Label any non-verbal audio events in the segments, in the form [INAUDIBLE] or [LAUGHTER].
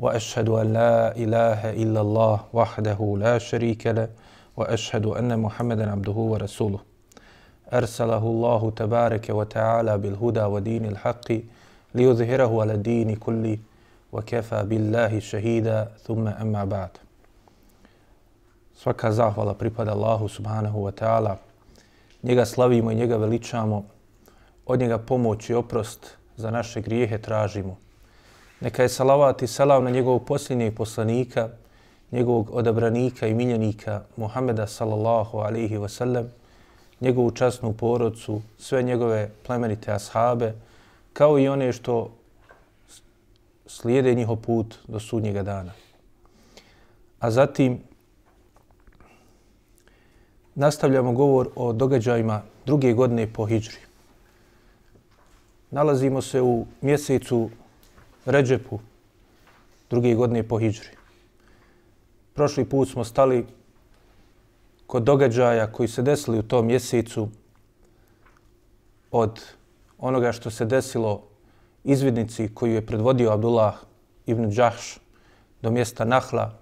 واشهد ان لا اله الا الله وحده لا شريك له واشهد ان محمدا عبده ورسوله ارسله الله تبارك وتعالى بالهدى ودين الحق ليظهره على الدين كله وكفى بالله شهيدا ثم اما بعد Svaka zahvala pripada Allahu subhanahu wa ta'ala. Njega slavimo i njega veličamo. Od njega pomoć i oprost za naše grijehe tražimo. Neka je salavat i salam na njegovog posljednjeg poslanika, njegovog odabranika i miljenika Muhameda sallallahu alaihi wa sallam, njegovu časnu porodcu, sve njegove plemenite ashabe, kao i one što slijede njihov put do sudnjega dana. A zatim nastavljamo govor o događajima druge godine po Hidžri. Nalazimo se u mjesecu Ređepu druge godine po Hidžri. Prošli put smo stali kod događaja koji se desili u tom mjesecu od onoga što se desilo izvidnici koju je predvodio Abdullah ibn Đahš do mjesta Nahla,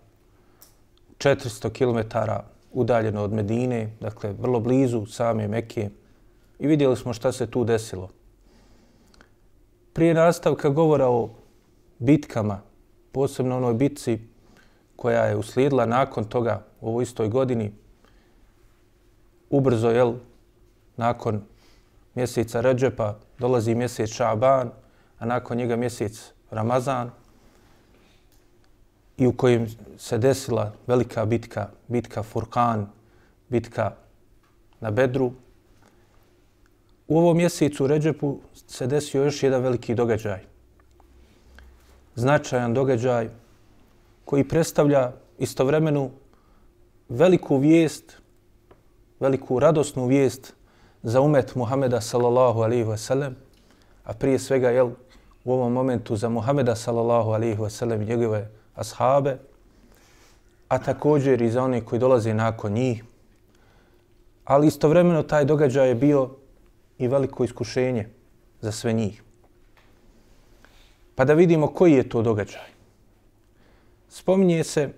400 km udaljeno od Medine, dakle vrlo blizu same Mekije. I vidjeli smo šta se tu desilo. Prije nastavka govora o bitkama, posebno onoj bitci koja je uslijedila nakon toga u ovoj istoj godini, ubrzo, jel, nakon mjeseca Ređepa dolazi mjesec Šaban, a nakon njega mjesec Ramazan, i u kojem se desila velika bitka, bitka Furkan, bitka na Bedru. U ovom mjesecu Ređepu se desio još jedan veliki događaj. Značajan događaj koji predstavlja istovremenu veliku vijest, veliku radosnu vijest za umet Muhameda sallallahu alaihi wasallam, a prije svega jel, u ovom momentu za Muhameda sallallahu alaihi wasallam i njegove ashabe, a također i za one koji dolaze nakon njih. Ali istovremeno taj događaj je bio i veliko iskušenje za sve njih. Pa da vidimo koji je to događaj. Spominje se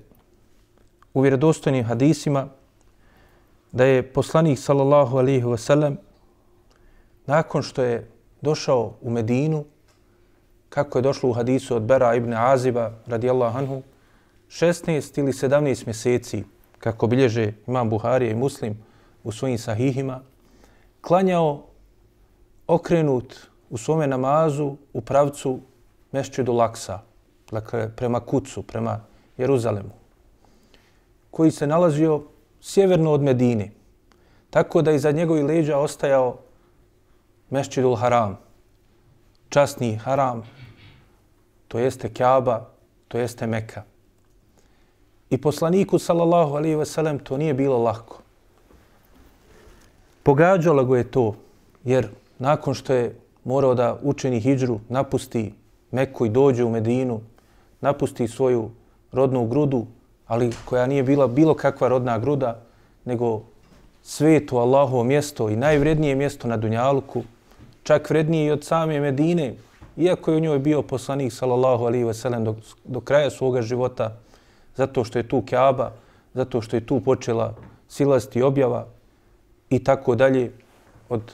u vjerodostojnim hadisima da je poslanik sallallahu alaihi wa sallam nakon što je došao u Medinu, kako je došlo u hadisu od Bera ibn Aziba radijallahu anhu, 16 ili 17 mjeseci, kako bilježe imam Buharija i Muslim u svojim sahihima, klanjao okrenut u svome namazu u pravcu Mešćidu Laksa, dakle prema Kucu, prema Jeruzalemu, koji se nalazio sjeverno od Medine, tako da iza njegovih leđa ostajao Mešćidul Haram, časni Haram, to jeste Kaaba, to jeste Meka. I poslaniku, sallallahu alaihi ve sellem, to nije bilo lako. Pogađalo go je to, jer nakon što je morao da učeni hijđru, napusti Meku i dođe u Medinu, napusti svoju rodnu grudu, ali koja nije bila bilo kakva rodna gruda, nego svetu Allahovo mjesto i najvrednije mjesto na Dunjaluku, čak vrednije i od same Medine, iako je u njoj bio poslanik sallallahu alaihi ve sellem do, do kraja svoga života, zato što je tu Kaaba, zato što je tu počela silasti objava i tako dalje od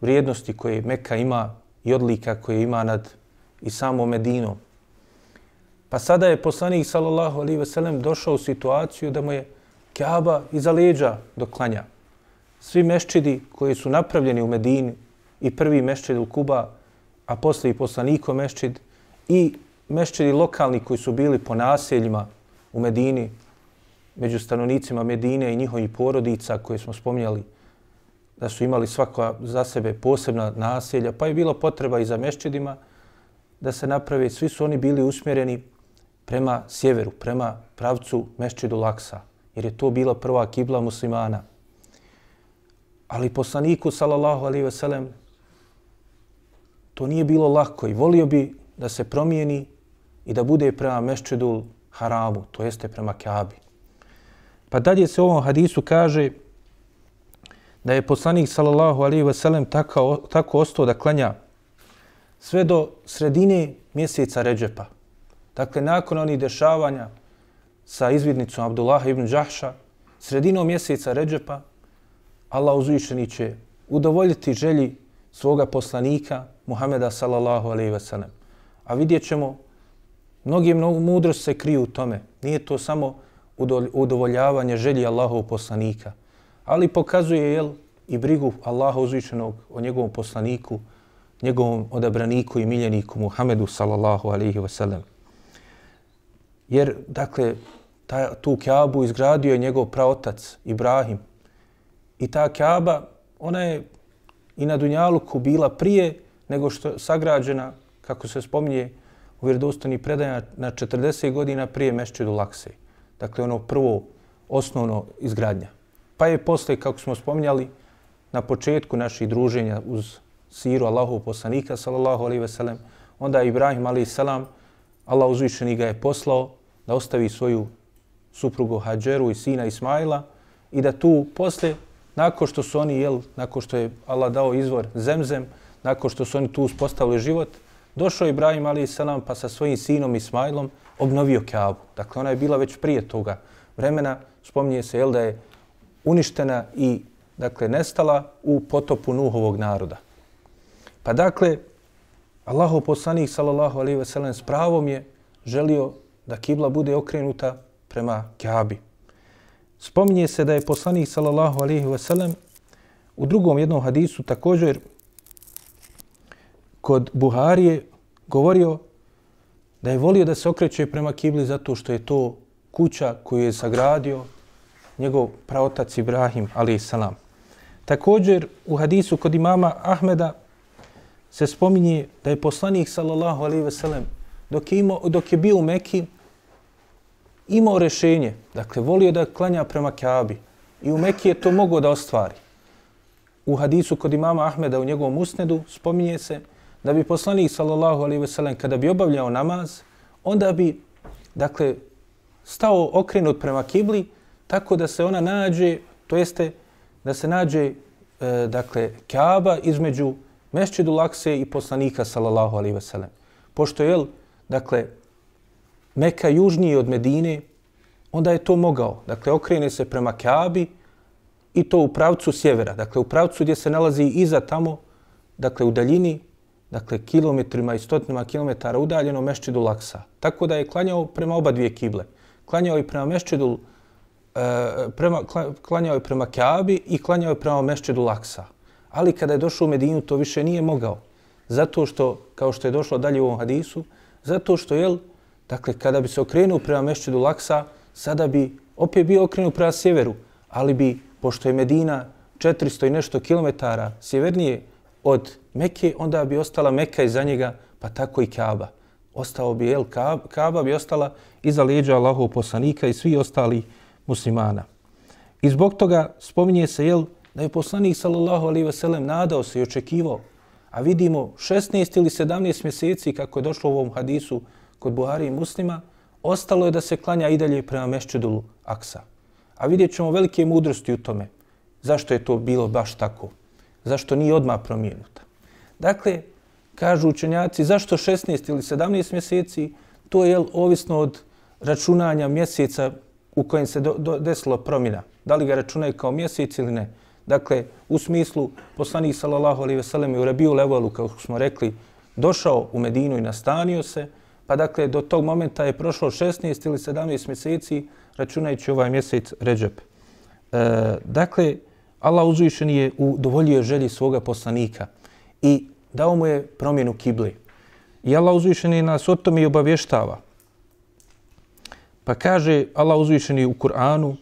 vrijednosti koje Meka ima i odlika koje ima nad i samo Medinom. Pa sada je poslanik sallallahu alaihi ve sellem došao u situaciju da mu je Kaaba iza leđa doklanja. Svi meščidi koji su napravljeni u Medini i prvi meščid u Kuba, a posle i poslaniko meščid i meščidi lokalni koji su bili po naseljima u Medini, među stanovnicima Medine i njihovih porodica koje smo spominjali da su imali svako za sebe posebna naselja, pa je bilo potreba i za meščidima da se naprave. Svi su oni bili usmjereni prema sjeveru, prema pravcu Mešćidu Laksa, jer je to bila prva kibla muslimana. Ali poslaniku, salallahu alaihi veselem, to nije bilo lako i volio bi da se promijeni i da bude prema Mešćidu Haramu, to jeste prema Kaabi. Pa dalje se u ovom hadisu kaže da je poslanik sallallahu alaihi veselem tako, tako ostao da klanja sve do sredine mjeseca Ređepa. Dakle, nakon onih dešavanja sa izvidnicom Abdullaha ibn Đahša, sredinom mjeseca Ređepa, Allah uzvišeni će udovoljiti želji svoga poslanika Muhameda sallallahu alaihi veselem. A vidjet ćemo, mnogi mnogo mudrost se kriju u tome. Nije to samo udovoljavanje želji Allahov poslanika, ali pokazuje jel, i brigu Allaha uzvišenog o njegovom poslaniku, njegovom odabraniku i miljeniku Muhammedu sallallahu alaihi wasallam. Jer, dakle, ta, tu Kaabu izgradio je njegov praotac Ibrahim. I ta Kaaba, ona je i na Dunjaluku bila prije nego što je sagrađena, kako se spominje u vjerodostani predanja, na 40 godina prije Mešćidu Lakse. Dakle, ono prvo osnovno izgradnja. Pa je posle, kako smo spominjali, na početku naših druženja uz siru Allahu poslanika sallallahu alejhi ve sellem, onda je Ibrahim alaihi selam Allah uzvišeni ga je poslao da ostavi svoju suprugu Hadžeru i sina Ismaila i da tu posle nakon što su oni jel nakon što je Allah dao izvor Zemzem, nakon što su oni tu uspostavili život, došao Ibrahim alejhi selam pa sa svojim sinom Ismailom obnovio Kaabu. Dakle ona je bila već prije toga vremena, spominje se jel da je uništena i dakle nestala u potopu Nuhovog naroda. Pa dakle, Allahov poslanik sallallahu alaihi ve sellem s pravom je želio da kibla bude okrenuta prema Kabi. Spominje se da je poslanik sallallahu alaihi ve sellem u drugom jednom hadisu također kod Buharije govorio da je volio da se okreće prema kibli zato što je to kuća koju je sagradio njegov praotac Ibrahim alejhi salam. Također u hadisu kod imama Ahmeda se spominje da je poslanik sallallahu alejhi ve sellem dok je imao dok je bio u Mekki imao rešenje. dakle volio da klanja prema Kabi i u Mekki je to mogao da ostvari. U hadisu kod imama Ahmeda u njegovom usnedu spominje se da bi poslanik sallallahu alejhi ve sellem kada bi obavljao namaz, onda bi dakle stao okrenut prema kibli tako da se ona nađe, to jeste da se nađe e, dakle Kaaba između Mešćidu Lakse i poslanika sallallahu alaihi veselem. Pošto dakle, je, dakle, Meka južnije od Medine, onda je to mogao. Dakle, okrene se prema Kaabi i to u pravcu sjevera. Dakle, u pravcu gdje se nalazi iza tamo, dakle, u daljini, dakle, kilometrima i stotinama kilometara udaljeno Mešćidu Laksa. Tako da je klanjao prema oba dvije kible. Klanjao i prema Mešćidu E, prema, klanjao je prema Kaabi i klanjao je prema Mešćidu Laksa. Ali kada je došao u Medinu, to više nije mogao. Zato što, kao što je došlo dalje u ovom hadisu, zato što, jel, dakle, kada bi se okrenuo prema mešćidu Laksa, sada bi opet bio okrenut prema sjeveru, ali bi, pošto je Medina 400 i nešto kilometara sjevernije od Mekke, onda bi ostala Mekka iza njega, pa tako i Kaaba. Ostao bi, jel, Kaaba bi ostala iza leđa Allahov poslanika i svi ostali muslimana. I zbog toga spominje se jel, da je poslanik sallallahu alaihi wasallam nadao se i očekivao, a vidimo 16 ili 17 mjeseci kako je došlo u ovom hadisu kod Buhari i muslima, ostalo je da se klanja i dalje prema mešćedulu Aksa. A vidjet ćemo velike mudrosti u tome. Zašto je to bilo baš tako? Zašto nije odmah promijenuta? Dakle, kažu učenjaci, zašto 16 ili 17 mjeseci? To je ovisno od računanja mjeseca u kojem se do, do, desilo promjena. Da li ga računaju kao mjesec ili ne. Dakle, u smislu poslanik sallallahu alejhi ve sellem je u Rabiul Levalu, kao smo rekli, došao u Medinu i nastanio se, pa dakle, do tog momenta je prošlo 16 ili 17 mjeseci, računajući ovaj mjesec Ređep. E, dakle, Allah uzvišen je udovoljio želji svoga poslanika i dao mu je promjenu kibli. I Allah uzvišen je nas o tome i obavještava. Pa kaže Allah uzvišeni u Kur'anu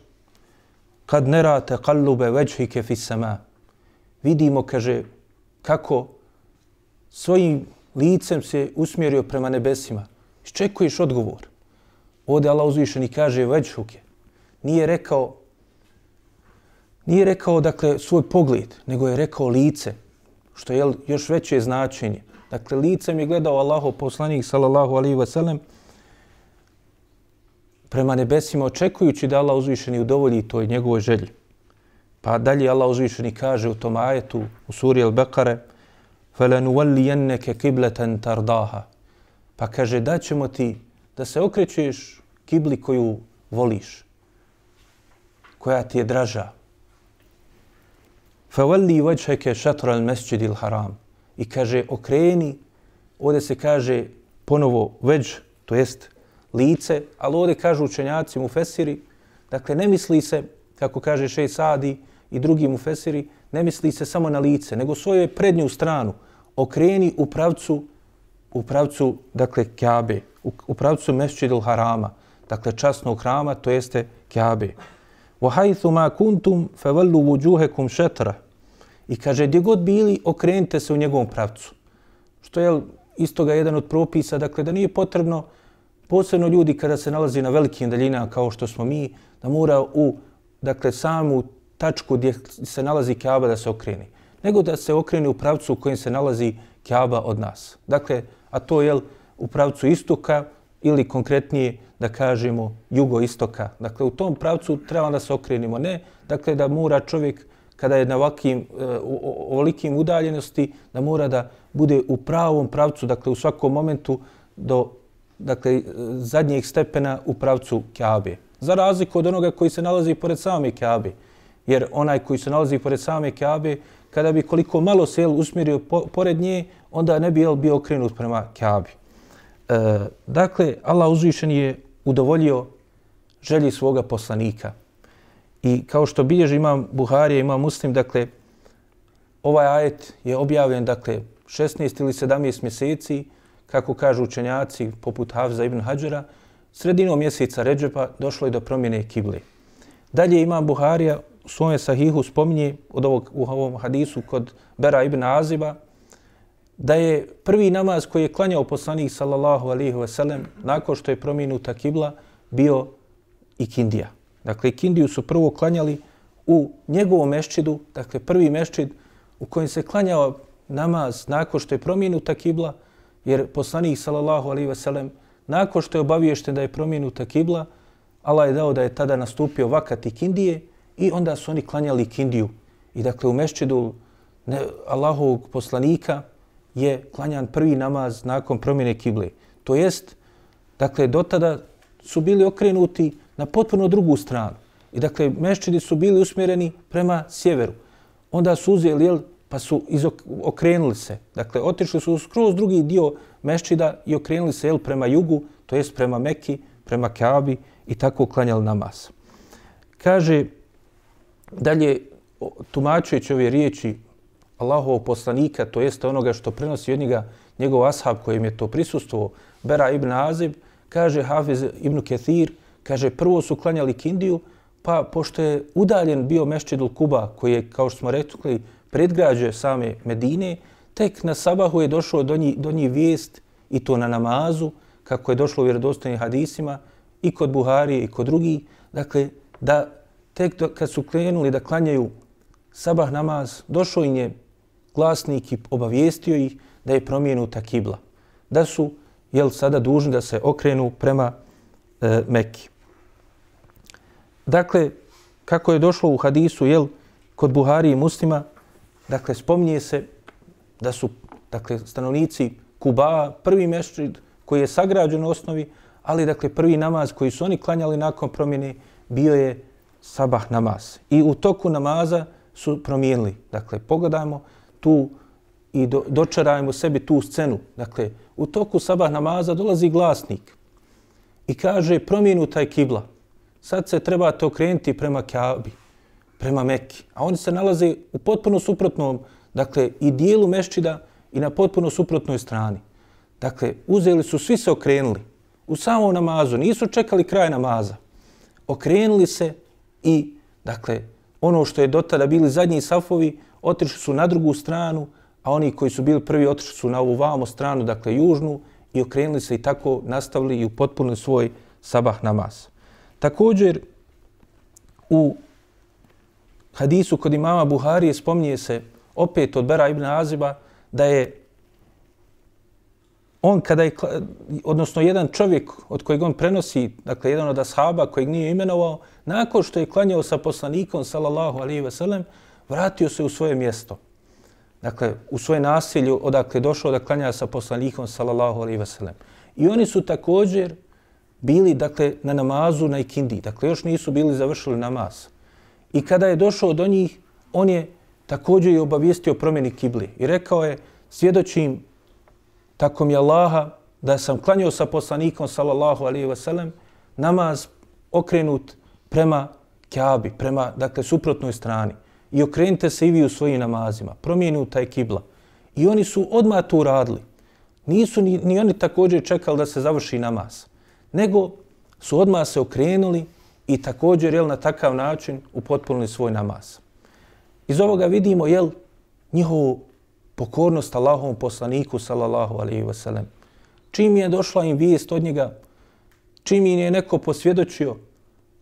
kad nerate kallube veđhike fi sama. Vidimo, kaže, kako svojim licem se usmjerio prema nebesima. Iščekuješ odgovor. Ovdje Allah uzvišeni kaže veđhuke. Nije rekao nije rekao dakle svoj pogled, nego je rekao lice, što je još veće značenje. Dakle, licem je gledao Allaho poslanik sallallahu alaihi wa prema nebesima očekujući da Allah uzvišeni udovolji toj njegovoj želji. Pa dalje Allah uzvišeni kaže u tom ajetu u suri Al-Bekare فَلَنُوَلِّيَنَّكَ كِبْلَةً تَرْدَاهَا Pa kaže da ćemo ti da se okrećeš kibli koju voliš, koja ti je draža. فَوَلِّي وَجْهَكَ شَطْرَ الْمَسْجِدِ الْحَرَامِ I kaže okreni, ovdje se kaže ponovo veđ, to jest lice, ali ovdje kažu učenjaci mu fesiri, dakle ne misli se, kako kaže Šej Sadi i drugi mu fesiri, ne misli se samo na lice, nego svoju prednju stranu okreni u pravcu, u pravcu, dakle, Kjabe, u, u pravcu Mesčidul Harama, dakle, časnog hrama, to jeste Kjabe. وَحَيْثُ مَا كُنْتُمْ فَوَلُّ وُجُوهَكُمْ شَتْرَ I kaže, gdje god bili, okrenite se u njegovom pravcu. Što je istoga jedan od propisa, dakle, da nije potrebno, posebno ljudi kada se nalazi na velikim daljinama kao što smo mi, da mora u, dakle, samu tačku gdje se nalazi Kaaba da se okreni. Nego da se okreni u pravcu u kojem se nalazi Kaaba od nas. Dakle, a to je u pravcu istoka ili konkretnije da kažemo jugoistoka. Dakle, u tom pravcu treba da se okrenimo. Ne, dakle, da mora čovjek kada je na ovakvim, eh, ovolikim udaljenosti, da mora da bude u pravom pravcu, dakle, u svakom momentu do dakle, zadnjeg stepena u pravcu Kjabe. Za razliku od onoga koji se nalazi pored same Kjabe. Jer onaj koji se nalazi pored same Kjabe, kada bi koliko malo se jel, usmjerio po, pored nje, onda ne bi jel, bio okrenut prema Kjabi. E, dakle, Allah uzvišen je udovoljio želji svoga poslanika. I kao što bilježi imam Buharija, imam Muslim, dakle, ovaj ajet je objavljen, dakle, 16 ili 17 mjeseci, kako kažu učenjaci poput Havza ibn Hadžera, sredinom mjeseca Ređepa došlo je do promjene kible. Dalje imam Buharija u svome sahihu spominje od ovog, u ovom hadisu kod Bera ibn Aziba, da je prvi namaz koji je klanjao poslanik sallallahu alaihi ve sellem nakon što je promijenuta kibla bio ikindija. Dakle, ikindiju su prvo klanjali u njegovom meščidu, dakle prvi meščid u kojem se klanjao namaz nakon što je promijenuta kibla, jer poslanik sallallahu alaihi ve sellem nakon što je obaviješten da je promijenuta kibla, Allah je dao da je tada nastupio vakat ikindije i onda su oni klanjali ikindiju. I dakle u meščidu Allahovog poslanika, je klanjan prvi namaz nakon promjene kible. To jest, dakle, do tada su bili okrenuti na potpuno drugu stranu. I dakle, mešćidi su bili usmjereni prema sjeveru. Onda su uzeli, jel, pa su okrenuli se. Dakle, otišli su skroz drugi dio mešćida i okrenuli se, jel, prema jugu, to jest prema Meki, prema Kaabi i tako klanjali namaz. Kaže, dalje, tumačujući ove riječi Allahovog poslanika, to jeste onoga što prenosi od njega njegov ashab kojim je to prisustuo, Bera ibn Azib, kaže Hafiz ibn Kethir, kaže prvo su klanjali kindiju, pa pošto je udaljen bio mešćidul Kuba, koji je, kao što smo rekli, predgrađe same Medine, tek na sabahu je došao do njih, do njih vijest i to na namazu, kako je došlo u vjerodostojnim hadisima, i kod Buharije i kod drugih, dakle, da tek do, kad su krenuli da klanjaju sabah namaz, došao im je glasnik i obavijestio ih da je promijenuta kibla. Da su, jel, sada dužni da se okrenu prema e, Mekki. Dakle, kako je došlo u hadisu, jel, kod Buhari i muslima, dakle, spominje se da su, dakle, stanovnici Kuba, prvi mešćid koji je sagrađen u osnovi, ali, dakle, prvi namaz koji su oni klanjali nakon promjene bio je sabah namaz. I u toku namaza su promijenili. Dakle, pogledajmo, tu i do, dočarajmo sebi tu scenu. Dakle, u toku sabah namaza dolazi glasnik i kaže promijenu taj kibla. Sad se trebate okrenuti prema Kaabi, prema Mekki. A oni se nalaze u potpuno suprotnom, dakle, i dijelu meščida i na potpuno suprotnoj strani. Dakle, uzeli su, svi se okrenuli u samom namazu, nisu čekali kraj namaza. Okrenuli se i, dakle, ono što je dotada bili zadnji safovi, otišli su na drugu stranu, a oni koji su bili prvi otišli su na ovu vamo stranu, dakle južnu, i okrenuli se i tako nastavili i upotpunili svoj sabah namaz. Također, u hadisu kod imama Buharije spominje se opet od Bera ibn Aziba da je on kada je, odnosno jedan čovjek od kojeg on prenosi, dakle jedan od ashaba kojeg nije imenovao, nakon što je klanjao sa poslanikom, sallallahu alaihi ve sellem, vratio se u svoje mjesto. Dakle, u svoje nasilju odakle došao da klanja sa poslanikom, sallallahu alaihi ve sellem. I oni su također bili, dakle, na namazu na ikindi. Dakle, još nisu bili završili namaz. I kada je došao do njih, on je također je obavijestio promjeni kibli. I rekao je, svjedočim tako mi Allaha da sam klanjao sa poslanikom sallallahu alaihi ve sellem namaz okrenut prema Kjabi, prema dakle, suprotnoj strani. I okrenite se i vi u svojim namazima. Promijenu taj kibla. I oni su odmah to uradili. Nisu ni, ni oni također čekali da se završi namaz. Nego su odmah se okrenuli i također jel, na takav način upotpunili svoj namaz. Iz ovoga vidimo jel, njihovu pokornost Allahovom poslaniku sallallahu alaihi wasallam. Čim je došla im vijest od njega, čim im je neko posvjedočio,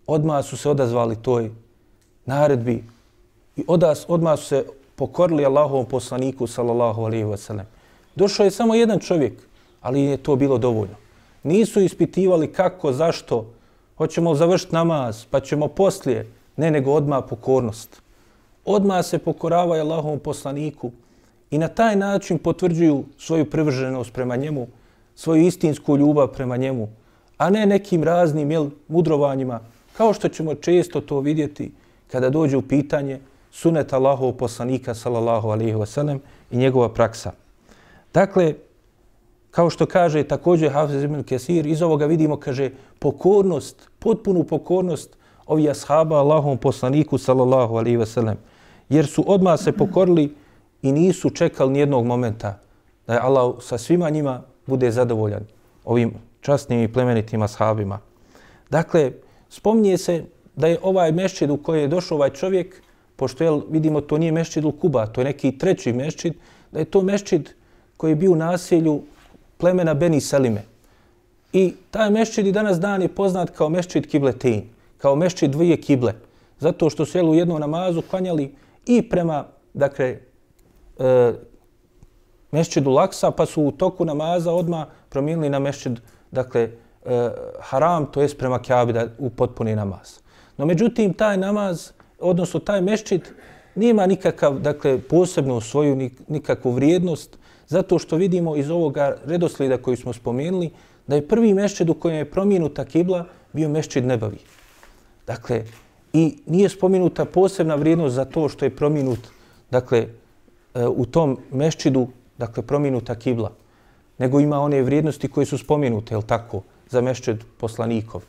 odmah su se odazvali toj naredbi i odas, odmah su se pokorili Allahovom poslaniku sallallahu alaihi wasallam. Došao je samo jedan čovjek, ali je to bilo dovoljno. Nisu ispitivali kako, zašto, hoćemo završiti namaz, pa ćemo poslije, ne nego odmah pokornost. Odmah se pokoravaju Allahovom poslaniku, i na taj način potvrđuju svoju privrženost prema njemu, svoju istinsku ljubav prema njemu, a ne nekim raznim jel, mudrovanjima, kao što ćemo često to vidjeti kada dođe u pitanje sunet Allahov poslanika sallallahu alaihi wasallam i njegova praksa. Dakle, kao što kaže također Hafiz ibn Kesir, iz ovoga vidimo, kaže, pokornost, potpunu pokornost ovih ashaba Allahovom poslaniku sallallahu alaihi wasallam, jer su odmah se pokorili i nisu čekali nijednog momenta da je Allah sa svima njima bude zadovoljan ovim častnim i plemenitim ashabima. Dakle, spominje se da je ovaj mešćid u koji je došao ovaj čovjek, pošto je, vidimo to nije mešćid u Kuba, to je neki treći mešćid, da je to mešćid koji je bio u naselju plemena Beni Salime. I taj mešćid i danas dan je poznat kao mešćid Kibletin, kao mešćid dvije kible, zato što su jel, u jednom namazu klanjali i prema, dakle, e, mešćidu Laksa, pa su u toku namaza odma promijenili na mešćid, dakle, e, haram, to jest prema kjabi da u potpuni namaz. No međutim, taj namaz, odnosno taj mešćid, nima nikakav, dakle, posebnu svoju, nikakvu vrijednost, zato što vidimo iz ovoga redoslijeda koji smo spomenuli, da je prvi mešćed u kojem je promijenuta kibla bio mešćed nebavi. Dakle, i nije spomenuta posebna vrijednost za to što je promijenut, dakle, e, u tom mešćidu, dakle, promijenuta kibla, nego ima one vrijednosti koje su spomenute, je tako, za mešćed poslanikov.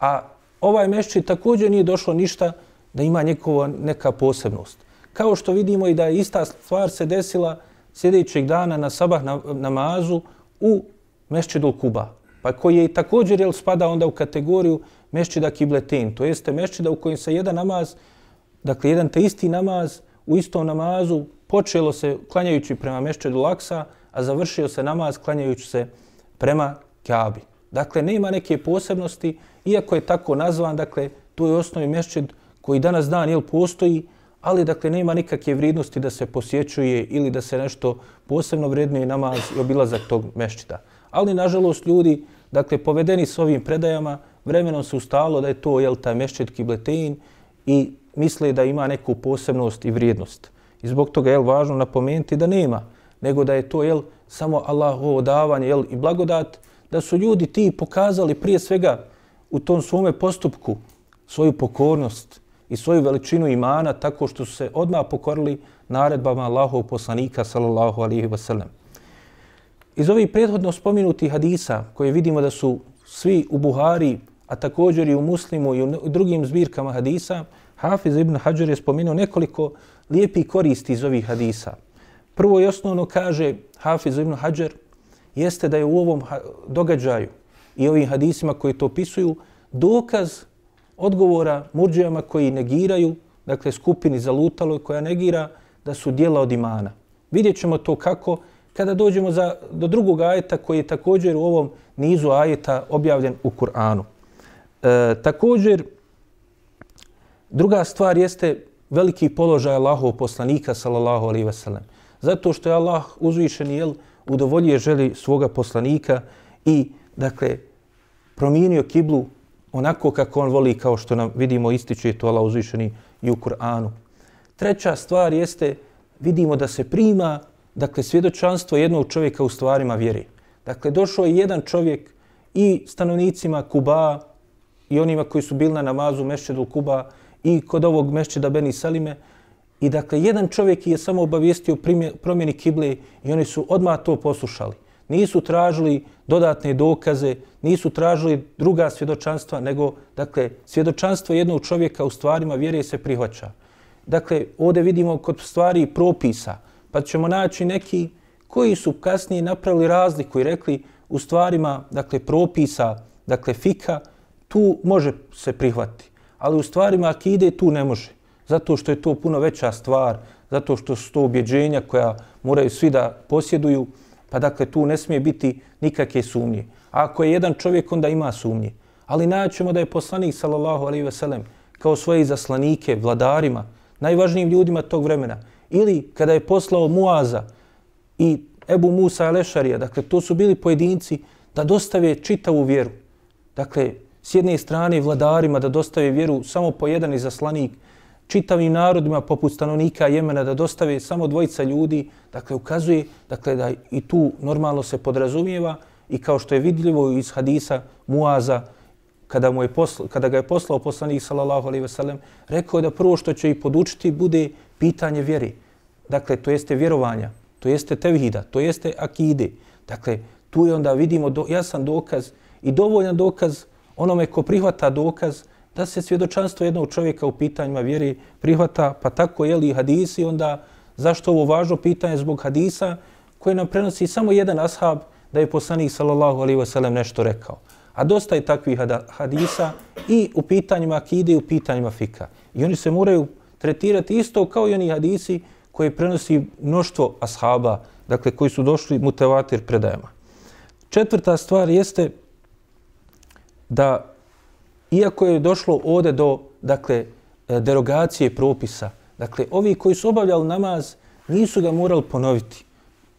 A ovaj mešćid također nije došlo ništa da ima njekova neka posebnost. Kao što vidimo i da je ista stvar se desila sljedećeg dana na sabah namazu u Mešćidul Kuba, pa koji je također jel, spada onda u kategoriju Mešćida kibletin, to jeste Mešćida u kojem se jedan namaz, dakle jedan te isti namaz u istom namazu počelo se klanjajući prema mešćedu Laksa, a završio se namaz klanjajući se prema Kabi. Dakle, nema neke posebnosti, iako je tako nazvan, dakle, to je osnovi mešćid koji danas dan jel, postoji, ali dakle nema nikakve vrijednosti da se posjećuje ili da se nešto posebno vrednuje namaz i obilazak tog mešćita. Ali, nažalost, ljudi, dakle, povedeni s ovim predajama, vremenom se ustalo da je to, jel, taj mešćit kibletein i misle da ima neku posebnost i vrijednost. I zbog toga je važno napomenuti da nema, nego da je to jel, samo Allahovo davanje jel, i blagodat, da su ljudi ti pokazali prije svega u tom svome postupku svoju pokornost i svoju veličinu imana tako što su se odmah pokorili naredbama Allahov poslanika sallallahu alaihi wasallam. Iz ovih prethodno spominutih hadisa koje vidimo da su svi u Buhari, a također i u Muslimu i u drugim zbirkama hadisa, Hafiz ibn Hajar je spomenuo nekoliko lijepi koristi iz ovih hadisa. Prvo i osnovno kaže Hafiz ibn Hajar jeste da je u ovom događaju i ovim hadisima koji to opisuju dokaz odgovora murđijama koji negiraju, dakle skupini za lutalo koja negira da su dijela od imana. Vidjet ćemo to kako kada dođemo za, do drugog ajeta koji je također u ovom nizu ajeta objavljen u Kur'anu. E, također, druga stvar jeste veliki položaj Allahov poslanika, sallallahu alaihi ve sellem. Zato što je Allah uzvišen, jel, udovoljuje želi svoga poslanika i, dakle, promijenio kiblu onako kako on voli, kao što nam vidimo ističe to Allah uzvišeni i u Kur'anu. Treća stvar jeste, vidimo da se prima, dakle, svjedočanstvo jednog čovjeka u stvarima vjere. Dakle, došao je jedan čovjek i stanovnicima Kuba i onima koji su bili na namazu Mešćedu Kuba i kod ovog Mešćeda Beni Salime. I dakle, jedan čovjek je samo obavijestio promjeni kible i oni su odmah to poslušali. Nisu tražili dodatne dokaze, nisu tražili druga svjedočanstva, nego, dakle, svjedočanstvo jednog čovjeka u stvarima vjere se prihvaća. Dakle, ovdje vidimo kod stvari propisa, pa ćemo naći neki koji su kasnije napravili razliku i rekli u stvarima, dakle, propisa, dakle, fika, tu može se prihvati. Ali u stvarima akide tu ne može. Zato što je to puno veća stvar, zato što su to objeđenja koja moraju svi da posjeduju, pa dakle tu ne smije biti nikakve sumnje. A ako je jedan čovjek, onda ima sumnje. Ali naćemo da je poslanik, sallallahu alaihi ve sellem, kao svoje zaslanike, vladarima, najvažnijim ljudima tog vremena, ili kada je poslao Muaza i Ebu Musa Alešarija, dakle to su bili pojedinci da dostave čitavu vjeru. Dakle, s jedne strane vladarima da dostave vjeru samo po jedan izaslanik, čitavim narodima poput stanovnika Jemena da dostave samo dvojica ljudi, dakle ukazuje dakle, da i tu normalno se podrazumijeva i kao što je vidljivo iz hadisa Muaza, kada, mu je posla, kada ga je poslao poslanik sallallahu alaihi sellem, rekao je da prvo što će i podučiti bude pitanje vjeri. Dakle, to jeste vjerovanja, to jeste tevhida, to jeste akide. Dakle, tu je onda vidimo do, jasan dokaz i dovoljan dokaz onome ko prihvata dokaz da se svjedočanstvo jednog čovjeka u pitanjima vjeri prihvata, pa tako je li hadisi, onda zašto ovo važno pitanje zbog hadisa koje nam prenosi samo jedan ashab da je poslanik sallallahu alaihi wasallam nešto rekao. A dosta je takvih hadisa i u pitanjima akide i u pitanjima fika. I oni se moraju tretirati isto kao i oni hadisi koji prenosi mnoštvo ashaba, dakle koji su došli mutevatir predajama. Četvrta stvar jeste da iako je došlo ovde do dakle, e, derogacije propisa, dakle, ovi koji su obavljali namaz nisu ga morali ponoviti.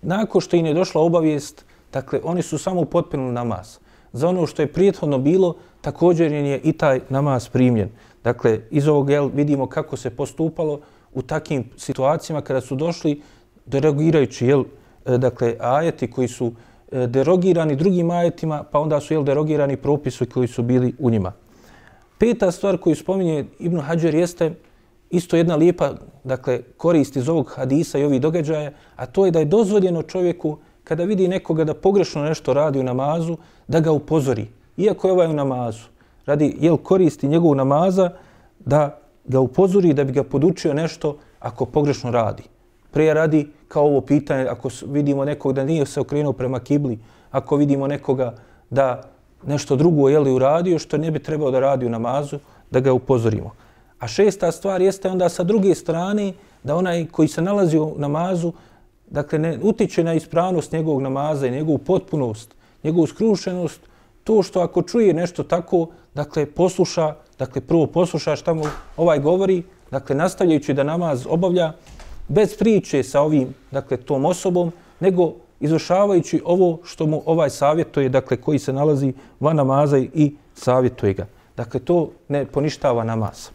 Nakon što im je došla obavijest, dakle, oni su samo upotpunili namaz. Za ono što je prijethodno bilo, također je i taj namaz primljen. Dakle, iz ovog jel, vidimo kako se postupalo u takim situacijama kada su došli derogirajući jel, e, dakle, ajeti koji su e, derogirani drugim ajetima, pa onda su jel, derogirani propisi koji su bili u njima. Peta stvar koju spominje Ibn Hajar jeste isto jedna lijepa dakle, korist iz ovog hadisa i ovih događaja, a to je da je dozvoljeno čovjeku kada vidi nekoga da pogrešno nešto radi u namazu, da ga upozori. Iako je ovaj u namazu, radi jel koristi njegovu namaza, da ga upozori da bi ga podučio nešto ako pogrešno radi. Prije radi kao ovo pitanje, ako vidimo nekog da nije se okrenuo prema kibli, ako vidimo nekoga da nešto drugo je li uradio što ne bi trebao da radi u namazu, da ga upozorimo. A šesta stvar jeste onda sa druge strane da onaj koji se nalazi u namazu, dakle ne utiče na ispravnost njegovog namaza i njegovu potpunost, njegovu skrušenost, to što ako čuje nešto tako, dakle posluša, dakle prvo posluša šta mu ovaj govori, dakle nastavljajući da namaz obavlja bez priče sa ovim, dakle tom osobom, nego izvršavajući ovo što mu ovaj savjetuje, dakle koji se nalazi van namaza i savjetuje ga. Dakle, to ne poništava namaz.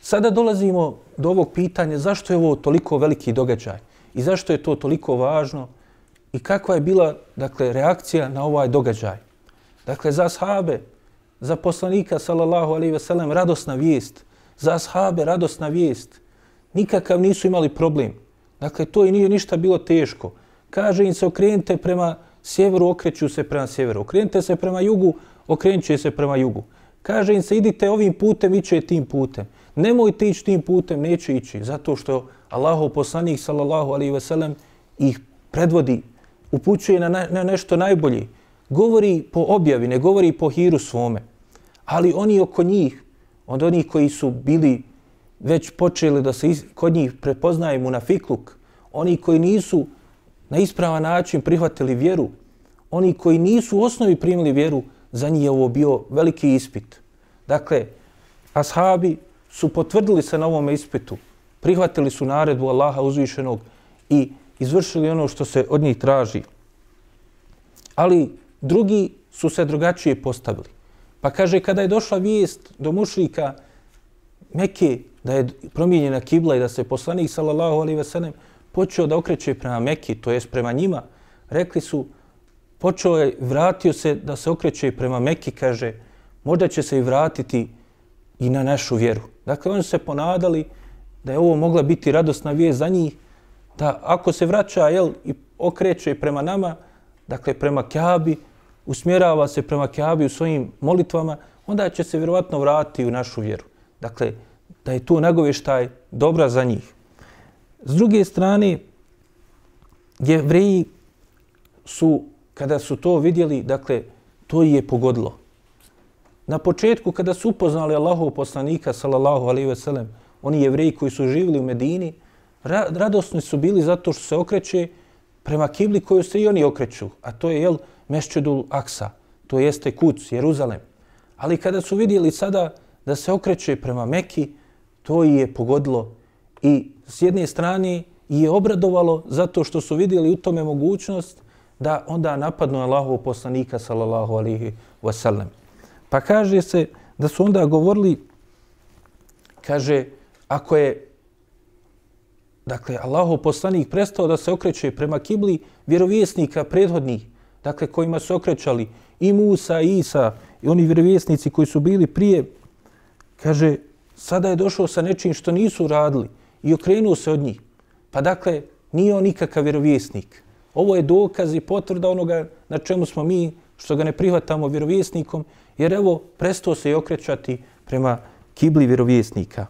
Sada dolazimo do ovog pitanja zašto je ovo toliko veliki događaj i zašto je to toliko važno i kakva je bila dakle, reakcija na ovaj događaj. Dakle, za sahabe, za poslanika, sallallahu alaihi ve sellem, radosna vijest. Za sahabe, radosna vijest. Nikakav nisu imali problem. Dakle, to i nije ništa bilo teško. Kaže im se, okrenite prema sjeveru, okreću se prema sjeveru. Okrenite se prema jugu, okrenut se prema jugu. Kaže im se, idite ovim putem, iće tim putem. Nemojte ići tim putem, neće ići. Zato što Allahov poslanik, sallallahu alaihi ve sellem, ih predvodi, upućuje na, na nešto najbolje. Govori po objavi, ne govori po hiru svome. Ali oni oko njih, od onih koji su bili već počeli da se iz, kod njih prepoznaje munafikluk, oni koji nisu na ispravan način prihvatili vjeru, oni koji nisu u osnovi primili vjeru, za njih je ovo bio veliki ispit. Dakle, ashabi su potvrdili se na ovom ispitu, prihvatili su naredbu Allaha uzvišenog i izvršili ono što se od njih traži. Ali drugi su se drugačije postavili. Pa kaže, kada je došla vijest do mušrika Mekke, da je promijenjena kibla i da se poslanik, sallallahu alaihi ve sellem, počeo da okreće prema Mekki, to jest prema njima, rekli su, počeo je, vratio se da se okreće prema Mekki, kaže, možda će se i vratiti i na našu vjeru. Dakle, oni su se ponadali da je ovo mogla biti radosna vijest za njih, da ako se vraća jel, i okreće prema nama, dakle prema Kjabi, usmjerava se prema Kjabi u svojim molitvama, onda će se vjerovatno vratiti u našu vjeru. Dakle, da je tu nagovještaj dobra za njih. S druge strane, jevreji su, kada su to vidjeli, dakle, to je pogodilo. Na početku, kada su upoznali Allahov poslanika, sallallahu alaihi ve sellem, oni jevreji koji su živjeli u Medini, ra radosni su bili zato što se okreće prema kibli koju se i oni okreću, a to je, jel, Mešćedul Aksa, to jeste kuc, Jeruzalem. Ali kada su vidjeli sada da se okreće prema Meki, to je pogodilo i s jedne strane je obradovalo zato što su vidjeli u tome mogućnost da onda napadnu Allahov poslanika sallallahu alihi wasallam. Pa kaže se da su onda govorili, kaže, ako je dakle, Allahov poslanik prestao da se okreće prema kibli vjerovjesnika prethodnih, dakle, kojima su okrećali i Musa, i Isa, i oni vjerovjesnici koji su bili prije, kaže, sada je došao sa nečim što nisu radili i okrenuo se od njih. Pa dakle, nije on nikakav vjerovjesnik. Ovo je dokaz i potvrda onoga na čemu smo mi, što ga ne prihvatamo vjerovjesnikom, jer evo, prestao se i okrećati prema kibli vjerovjesnika.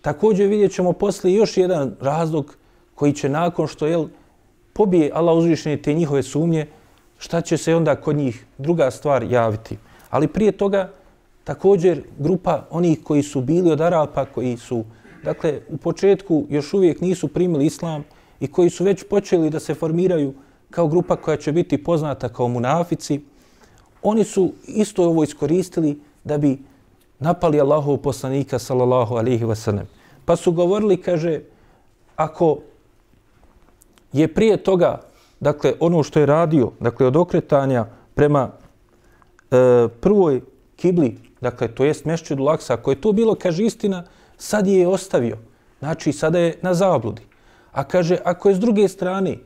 Također vidjet ćemo poslije još jedan razlog koji će nakon što jel, pobije Allah uzvišenje te njihove sumnje, šta će se onda kod njih druga stvar javiti. Ali prije toga također grupa onih koji su bili od Arapa, koji su, dakle, u početku još uvijek nisu primili islam i koji su već počeli da se formiraju kao grupa koja će biti poznata kao munafici, oni su isto ovo iskoristili da bi napali Allahov poslanika sallallahu alaihi wasallam. Pa su govorili, kaže, ako je prije toga, dakle, ono što je radio, dakle, od okretanja prema e, prvoj kibli, dakle, to jest mešću laksa, ako je to bilo, kaže, istina, sad je ostavio. Znači, sada je na zabludi. A kaže, ako je s druge strane,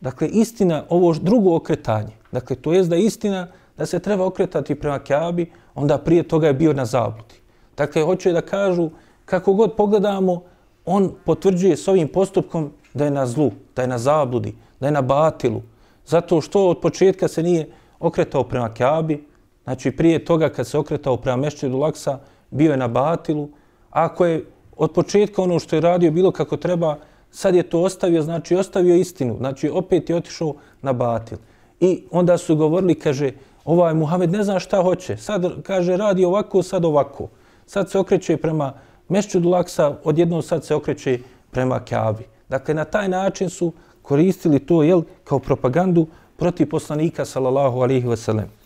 dakle, istina, ovo drugo okretanje, dakle, to jest da je istina da se treba okretati prema Kjabi, onda prije toga je bio na zabludi. Dakle, hoće da kažu, kako god pogledamo, on potvrđuje s ovim postupkom da je na zlu, da je na zabludi, da je na batilu. Zato što od početka se nije okretao prema Kjabi, znači prije toga kad se okretao prema Mešćidu Laksa, bio je na batilu. Ako je od početka ono što je radio bilo kako treba, sad je to ostavio, znači ostavio istinu, znači opet je otišao na batil. I onda su govorili, kaže, ovaj Muhammed ne zna šta hoće. Sad kaže radi ovako, sad ovako. Sad se okreće prema Mešćidu Laksa, odjednom sad se okreće prema Kjavi. Dakle, na taj način su koristili to jel, kao propagandu protiv poslanika, sallallahu alihi wasallam.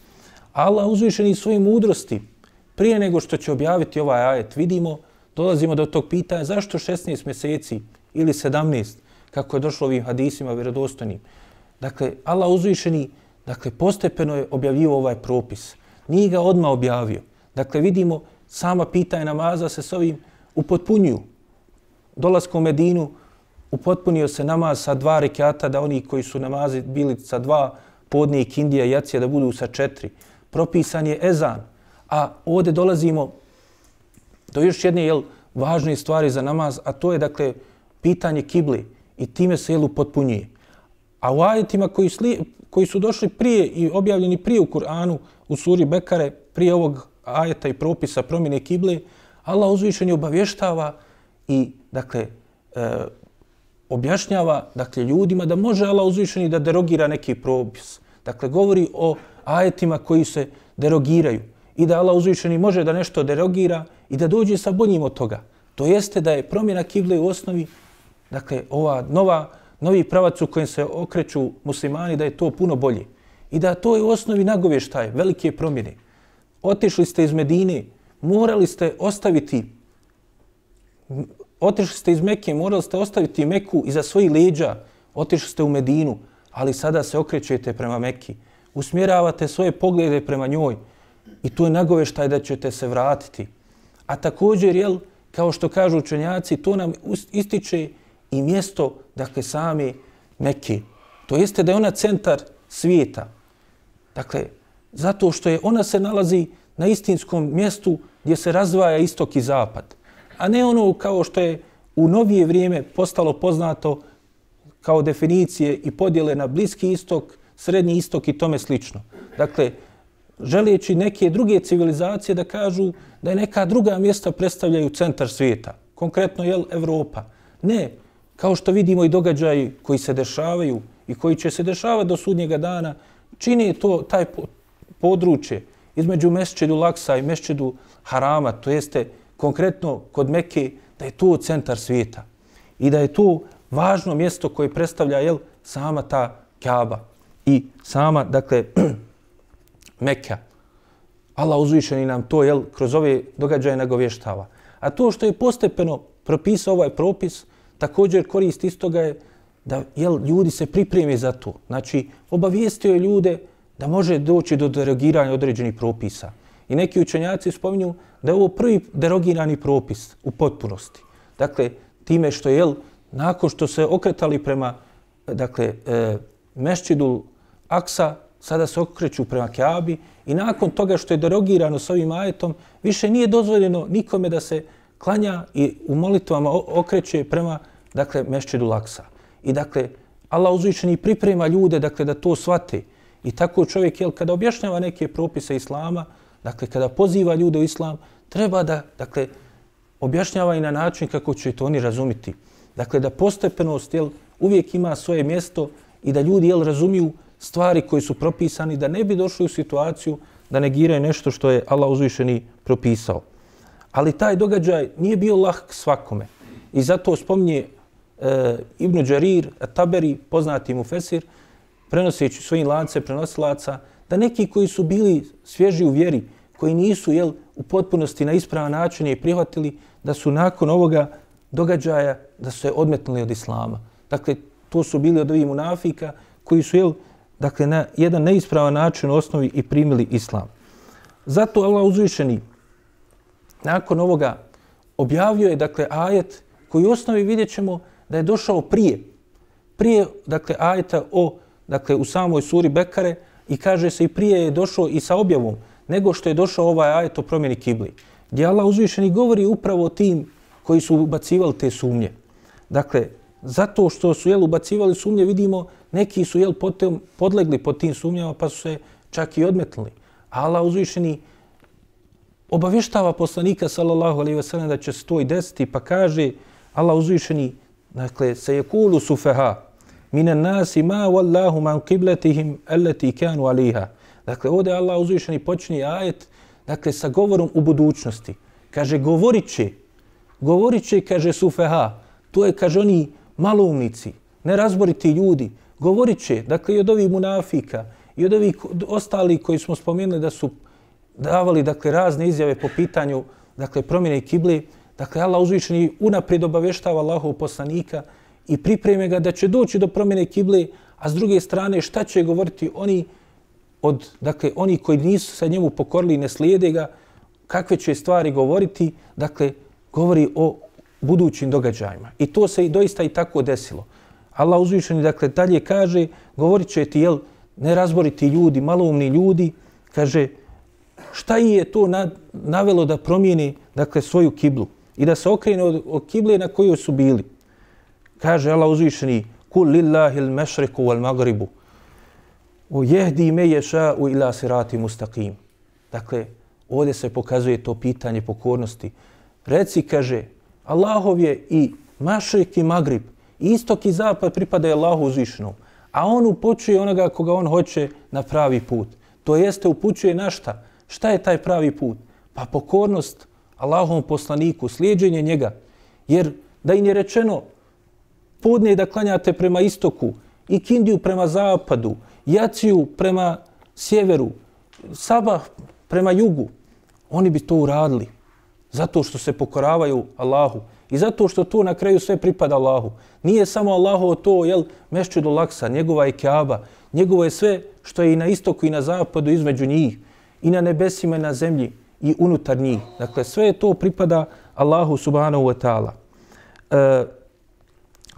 Allah uzvišeni svojim mudrosti, prije nego što će objaviti ovaj ajet, vidimo, dolazimo do tog pitanja zašto 16 mjeseci ili 17, kako je došlo ovim hadisima vjerodostojnim. Dakle, Allah uzvišeni Dakle, postepeno je objavio ovaj propis. Nije ga odmah objavio. Dakle, vidimo, sama pitanja namaza se s ovim upotpunjuju. Dolaskom u Medinu upotpunio se namaz sa dva rekiata, da oni koji su namazi bili sa dva podnije kindija i jacija da budu sa četiri. Propisan je ezan. A ovdje dolazimo do još jedne jel, važne stvari za namaz, a to je dakle pitanje kibli i time se jel upotpunjuje. A u ajetima koji, sli, koji su došli prije i objavljeni prije u Kur'anu, u suri Bekare, prije ovog ajeta i propisa promjene kible, Allah uzvišen je obavještava i, dakle, e, objašnjava, dakle, ljudima da može Allah uzvišeni da derogira neki propis. Dakle, govori o ajetima koji se derogiraju i da Allah uzvišeni može da nešto derogira i da dođe sa boljim od toga. To jeste da je promjena kible u osnovi dakle, ova nova, novi pravac u kojem se okreću muslimani, da je to puno bolje. I da to je u osnovi nagovještaj, velike promjene. Otišli ste iz Medine, morali ste ostaviti otišli ste iz Mekke, morali ste ostaviti Meku iza svojih leđa, otišli ste u Medinu, ali sada se okrećete prema Mekki. Usmjeravate svoje poglede prema njoj i to je nagoveštaj da ćete se vratiti. A također, jel, kao što kažu učenjaci, to nam ističe i mjesto, dakle, sami Mekke. To jeste da je ona centar svijeta. Dakle, zato što je ona se nalazi na istinskom mjestu gdje se razdvaja istok i zapad. A ne ono kao što je u novije vrijeme postalo poznato kao definicije i podjele na bliski istok, srednji istok i tome slično. Dakle, želijeći neke druge civilizacije da kažu da je neka druga mjesta predstavljaju centar svijeta. Konkretno, je Evropa? Ne. Kao što vidimo i događaji koji se dešavaju i koji će se dešavati do sudnjega dana, čini to taj područje između Mešćedu Laksa i Mešćedu Harama, to jeste konkretno kod Mekke, da je to centar svijeta i da je to važno mjesto koje predstavlja jel, sama ta Kaaba i sama, dakle, [CLEARS THROAT] Mekka. Allah uzvišeni nam to jel, kroz ove događaje nagovještava. A to što je postepeno propisao ovaj propis, također korist istoga je da jel, ljudi se pripremi za to. Znači, obavijestio je ljude da može doći do derogiranja određenih propisa. I neki učenjaci spominju da je ovo prvi derogirani propis u potpunosti. Dakle, time što je, jel, nakon što se okretali prema, dakle, e, mešćidu Aksa, sada se okreću prema Kjabi i nakon toga što je derogirano s ovim ajetom, više nije dozvoljeno nikome da se klanja i u molitvama okreće prema, dakle, mešćedu Laksa. I dakle, Allah uzvišeni priprema ljude, dakle, da to svate. I tako čovjek, jel, kada objašnjava neke propise Islama, dakle, kada poziva ljude u Islam, treba da, dakle, objašnjava i na način kako će to oni razumiti. Dakle, da postepenost, jel, uvijek ima svoje mjesto i da ljudi, jel, razumiju stvari koji su propisani, da ne bi došli u situaciju da negiraju nešto što je Allah uzvišeni propisao. Ali taj događaj nije bio lahk svakome. I zato spominje e, Ibn Đarir, Taberi, poznati mu Fesir, prenoseći svojim lance prenosilaca, da neki koji su bili svježi u vjeri, koji nisu jel, u potpunosti na ispravan način je prihvatili, da su nakon ovoga događaja da su se odmetnuli od Islama. Dakle, to su bili od ovih munafika koji su jel, dakle, na jedan neispravan način u osnovi i primili Islam. Zato Allah uzvišeni nakon ovoga objavio je dakle, ajet koji u osnovi vidjet ćemo da je došao prije. Prije dakle, ajeta o dakle, u samoj suri Bekare i kaže se i prije je došao i sa objavom nego što je došao ovaj ajet o promjeni kibli. Gdje Allah uzvišeni govori upravo o tim koji su ubacivali te sumnje. Dakle, zato što su jel, ubacivali sumnje, vidimo, neki su jel, potom podlegli pod tim sumnjama pa su se čak i odmetnuli. Allah uzvišeni obavještava poslanika sallallahu alejhi ve sellem da će se to i desiti pa kaže Allah uzvišeni dakle se je kulu sufeha minan nasi ma wallahu man qiblatihim allati kanu aliha dakle ovdje Allah uzvišeni počinje ajet dakle sa govorom u budućnosti. Kaže govorit će, govorit će, kaže sufeha. To je kaže oni malumnici nerazboriti ljudi govoriće dakle i od ovih munafika i od ovih ostali koji smo spomenuli da su davali dakle razne izjave po pitanju dakle promjene kible, dakle Allah uzvišeni unaprijed obavještava Allahov poslanika i pripreme ga da će doći do promjene kible, a s druge strane šta će govoriti oni od dakle oni koji nisu sa njemu pokorili i ne slijede ga, kakve će stvari govoriti, dakle govori o budućim događajima. I to se i doista i tako desilo. Allah uzvišeni dakle dalje kaže, govorit će ti jel nerazboriti ljudi, maloumni ljudi, kaže šta je to na, navelo da promijeni dakle, svoju kiblu i da se okrene od, od kible na kojoj su bili. Kaže Allah uzvišeni, kul lillahi l-mešriku wal-magribu, u jehdi me ješa u ila sirati mustaqim. Dakle, ovdje se pokazuje to pitanje pokornosti. Reci, kaže, Allahov je i mašrik i magrib, istok i zapad pripadaju Allahu uzvišenom, a on upućuje onoga koga on hoće na pravi put. To jeste upućuje na šta? Šta je taj pravi put? Pa pokornost Allahovom poslaniku, slijedženje njega. Jer da im je rečeno podne da klanjate prema istoku, i Kindiju prema zapadu, Jaciju prema sjeveru, Sabah prema jugu, oni bi to uradili. Zato što se pokoravaju Allahu. I zato što to na kraju sve pripada Allahu. Nije samo Allahu to, jel, mešću do laksa, njegova je kjaba, njegovo je sve što je i na istoku i na zapadu između njih, i na nebesima i na zemlji i unutar njih. Dakle, sve to pripada Allahu subhanahu wa ta'ala. E,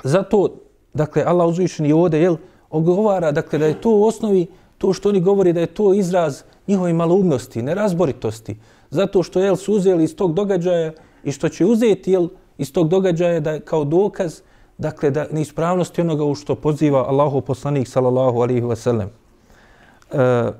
zato, dakle, Allah uzvišen je ovdje, jel, ogovara, dakle, da je to u osnovi, to što oni govori da je to izraz njihove maloumnosti, nerazboritosti, zato što, jel, su uzeli iz tog događaja i što će uzeti, jel, iz tog događaja da kao dokaz, dakle, da neispravnosti onoga u što poziva Allahu poslanik, sallallahu alihi wasallam. E,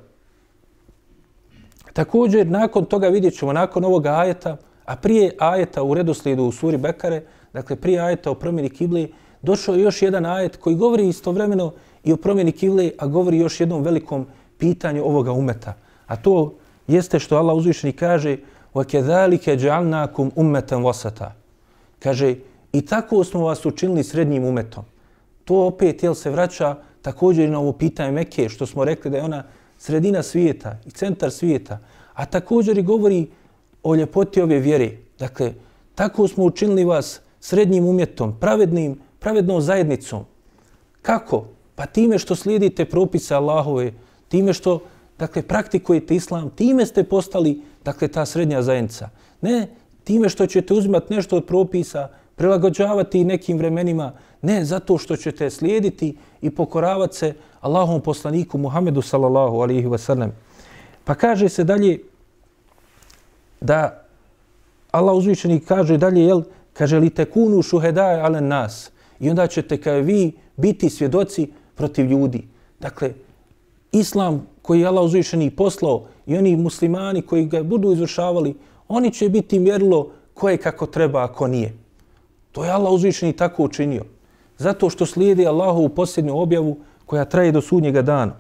također, nakon toga vidjet ćemo, nakon ovog ajeta, a prije ajeta u redoslijedu u suri Bekare, dakle, prije ajeta o promjeni kible, došao je još jedan ajet koji govori istovremeno i o promjeni kible, a govori još jednom velikom pitanju ovoga umeta. A to jeste što Allah uzvišeni kaže وَكَذَلِكَ جَعَلْنَاكُمْ أُمَّةً وَسَتًا Kaže, i tako smo vas učinili srednjim umetom. To opet jel, se vraća također na ovo pitanje Mekke, što smo rekli da je ona sredina svijeta i centar svijeta. A također i govori o ljepoti ove vjere. Dakle, tako smo učinili vas srednjim umjetom, pravednim, pravednom zajednicom. Kako? Pa time što slijedite propise Allahove, time što dakle, praktikujete islam, time ste postali dakle, ta srednja zajednica. Ne time što ćete uzimati nešto od propisa, prilagođavati nekim vremenima, ne zato što ćete slijediti i pokoravati se Allahom poslaniku Muhammedu sallallahu alihi wasallam. Pa kaže se dalje da Allah uzvišeni kaže dalje, jel, kaže li te kunu šuhedaje ale nas i onda ćete kao vi biti svjedoci protiv ljudi. Dakle, islam koji je Allah uzvišeni poslao i oni muslimani koji ga budu izvršavali, oni će biti mjerilo ko je kako treba, ako nije. To je Allah uzvišeni tako učinio. Zato što slijedi Allahu u posljednju objavu koja traje do sudnjega dana.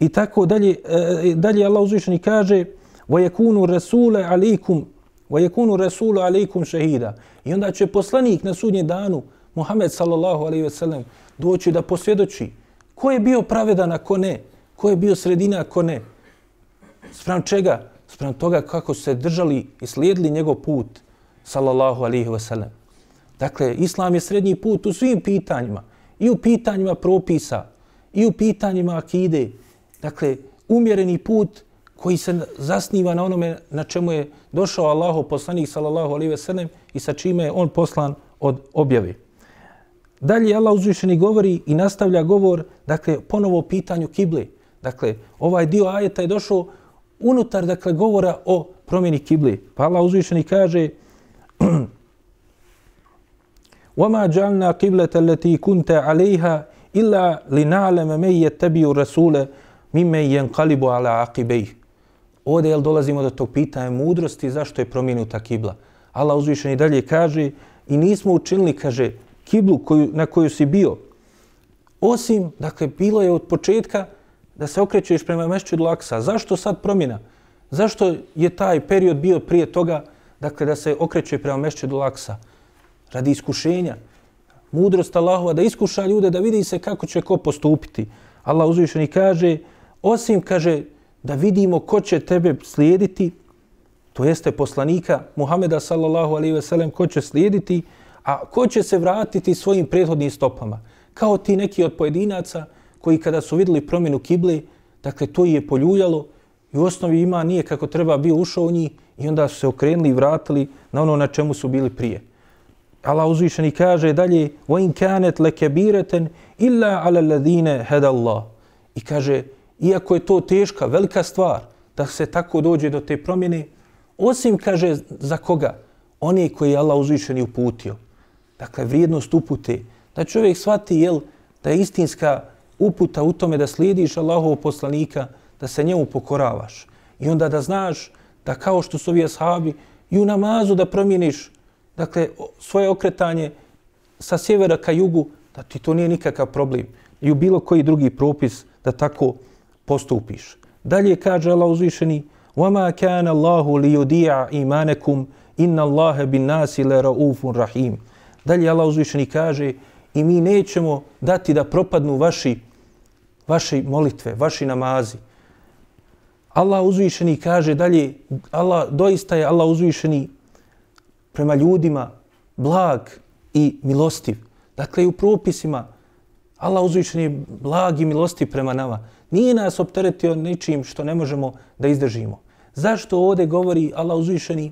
I tako dalje, e, dalje Allah uzvišeni kaže وَيَكُونُ رَسُولَ عَلَيْكُمْ وَيَكُونُ رَسُولَ عَلَيْكُمْ شَهِيدًا I onda će poslanik na sudnjem danu, Muhammed sallallahu alaihi ve sellem, doći da posvjedoči ko je bio pravedan, a ko ne, ko je bio sredina, a ko ne. Sprem čega? Sprem toga kako se držali i slijedili njegov put, sallallahu alaihi wasallam. Dakle, islam je srednji put u svim pitanjima. I u pitanjima propisa, i u pitanjima akide. Dakle, umjereni put koji se zasniva na onome na čemu je došao Allahu poslanik sallallahu alaihi ve sellem i sa čime je on poslan od objave. Dalje Allah uzvišeni govori i nastavlja govor, dakle, ponovo o pitanju kible. Dakle, ovaj dio ajeta je došao unutar, dakle, govora o promjeni kible. Pa Allah uzvišeni kaže وَمَا جَعْلْنَا قِبْلَةَ الَّتِي كُنْتَ عَلَيْهَا إِلَّا لِنَعْلَمَ مَنْ يَتَّبِيُ الرَّسُولَ مِمَّنْ يَنْقَلِبُ عَلَى عَقِبَيْهِ Ovdje jel dolazimo do tog pitanja mudrosti zašto je promijenuta kibla. Allah uzvišeni dalje kaže i nismo učinili, kaže, kiblu koju, na koju si bio. Osim, dakle, bilo je od početka da se okrećeš prema mešću laksa. Zašto sad promjena? Zašto je taj period bio prije toga, dakle, da se okreće prema mešću laksa? Radi iskušenja. Mudrost Allahova da iskuša ljude, da vidi se kako će ko postupiti. Allah uzvišeni kaže, osim, kaže, da vidimo ko će tebe slijediti, to jeste poslanika Muhameda sallallahu alaihi ve sellem, ko će slijediti, a ko će se vratiti svojim prethodnim stopama. Kao ti neki od pojedinaca koji kada su videli promjenu kible, dakle to je poljuljalo i u osnovi ima nije kako treba bio ušao u njih i onda su se okrenuli i vratili na ono na čemu su bili prije. Allah uzvišeni kaže dalje وَإِنْ كَانَتْ لَكَبِيرَةً إِلَّا عَلَى الَّذِينَ هَدَ اللَّهِ I kaže, iako je to teška, velika stvar, da se tako dođe do te promjene, osim, kaže, za koga? Oni koji je Allah uzvišeni uputio. Dakle, vrijednost upute. Da čovjek shvati, jel, da je istinska uputa u tome da slijediš Allahovog poslanika, da se njemu pokoravaš. I onda da znaš da kao što su ovi ashabi, i u namazu da promijeniš dakle, svoje okretanje sa sjevera ka jugu, da ti to nije nikakav problem. I u bilo koji drugi propis da tako postupiš. Dalje kaže Allah uzvišeni وَمَا كَانَ اللَّهُ لِيُدِيعَ إِمَانَكُمْ إِنَّ اللَّهَ بِالنَّاسِ لَرَؤُوفٌ رَحِيمٌ Dalje Allah uzvišeni kaže i mi nećemo dati da propadnu vaši, vaši molitve, vaši namazi. Allah uzvišeni kaže dalje, Allah, doista je Allah uzvišeni prema ljudima blag i milostiv. Dakle, i u propisima Allah uzvišen je blag i milostiv prema nama. Nije nas opteretio ničim što ne možemo da izdržimo. Zašto ovdje govori Allah uzvišeni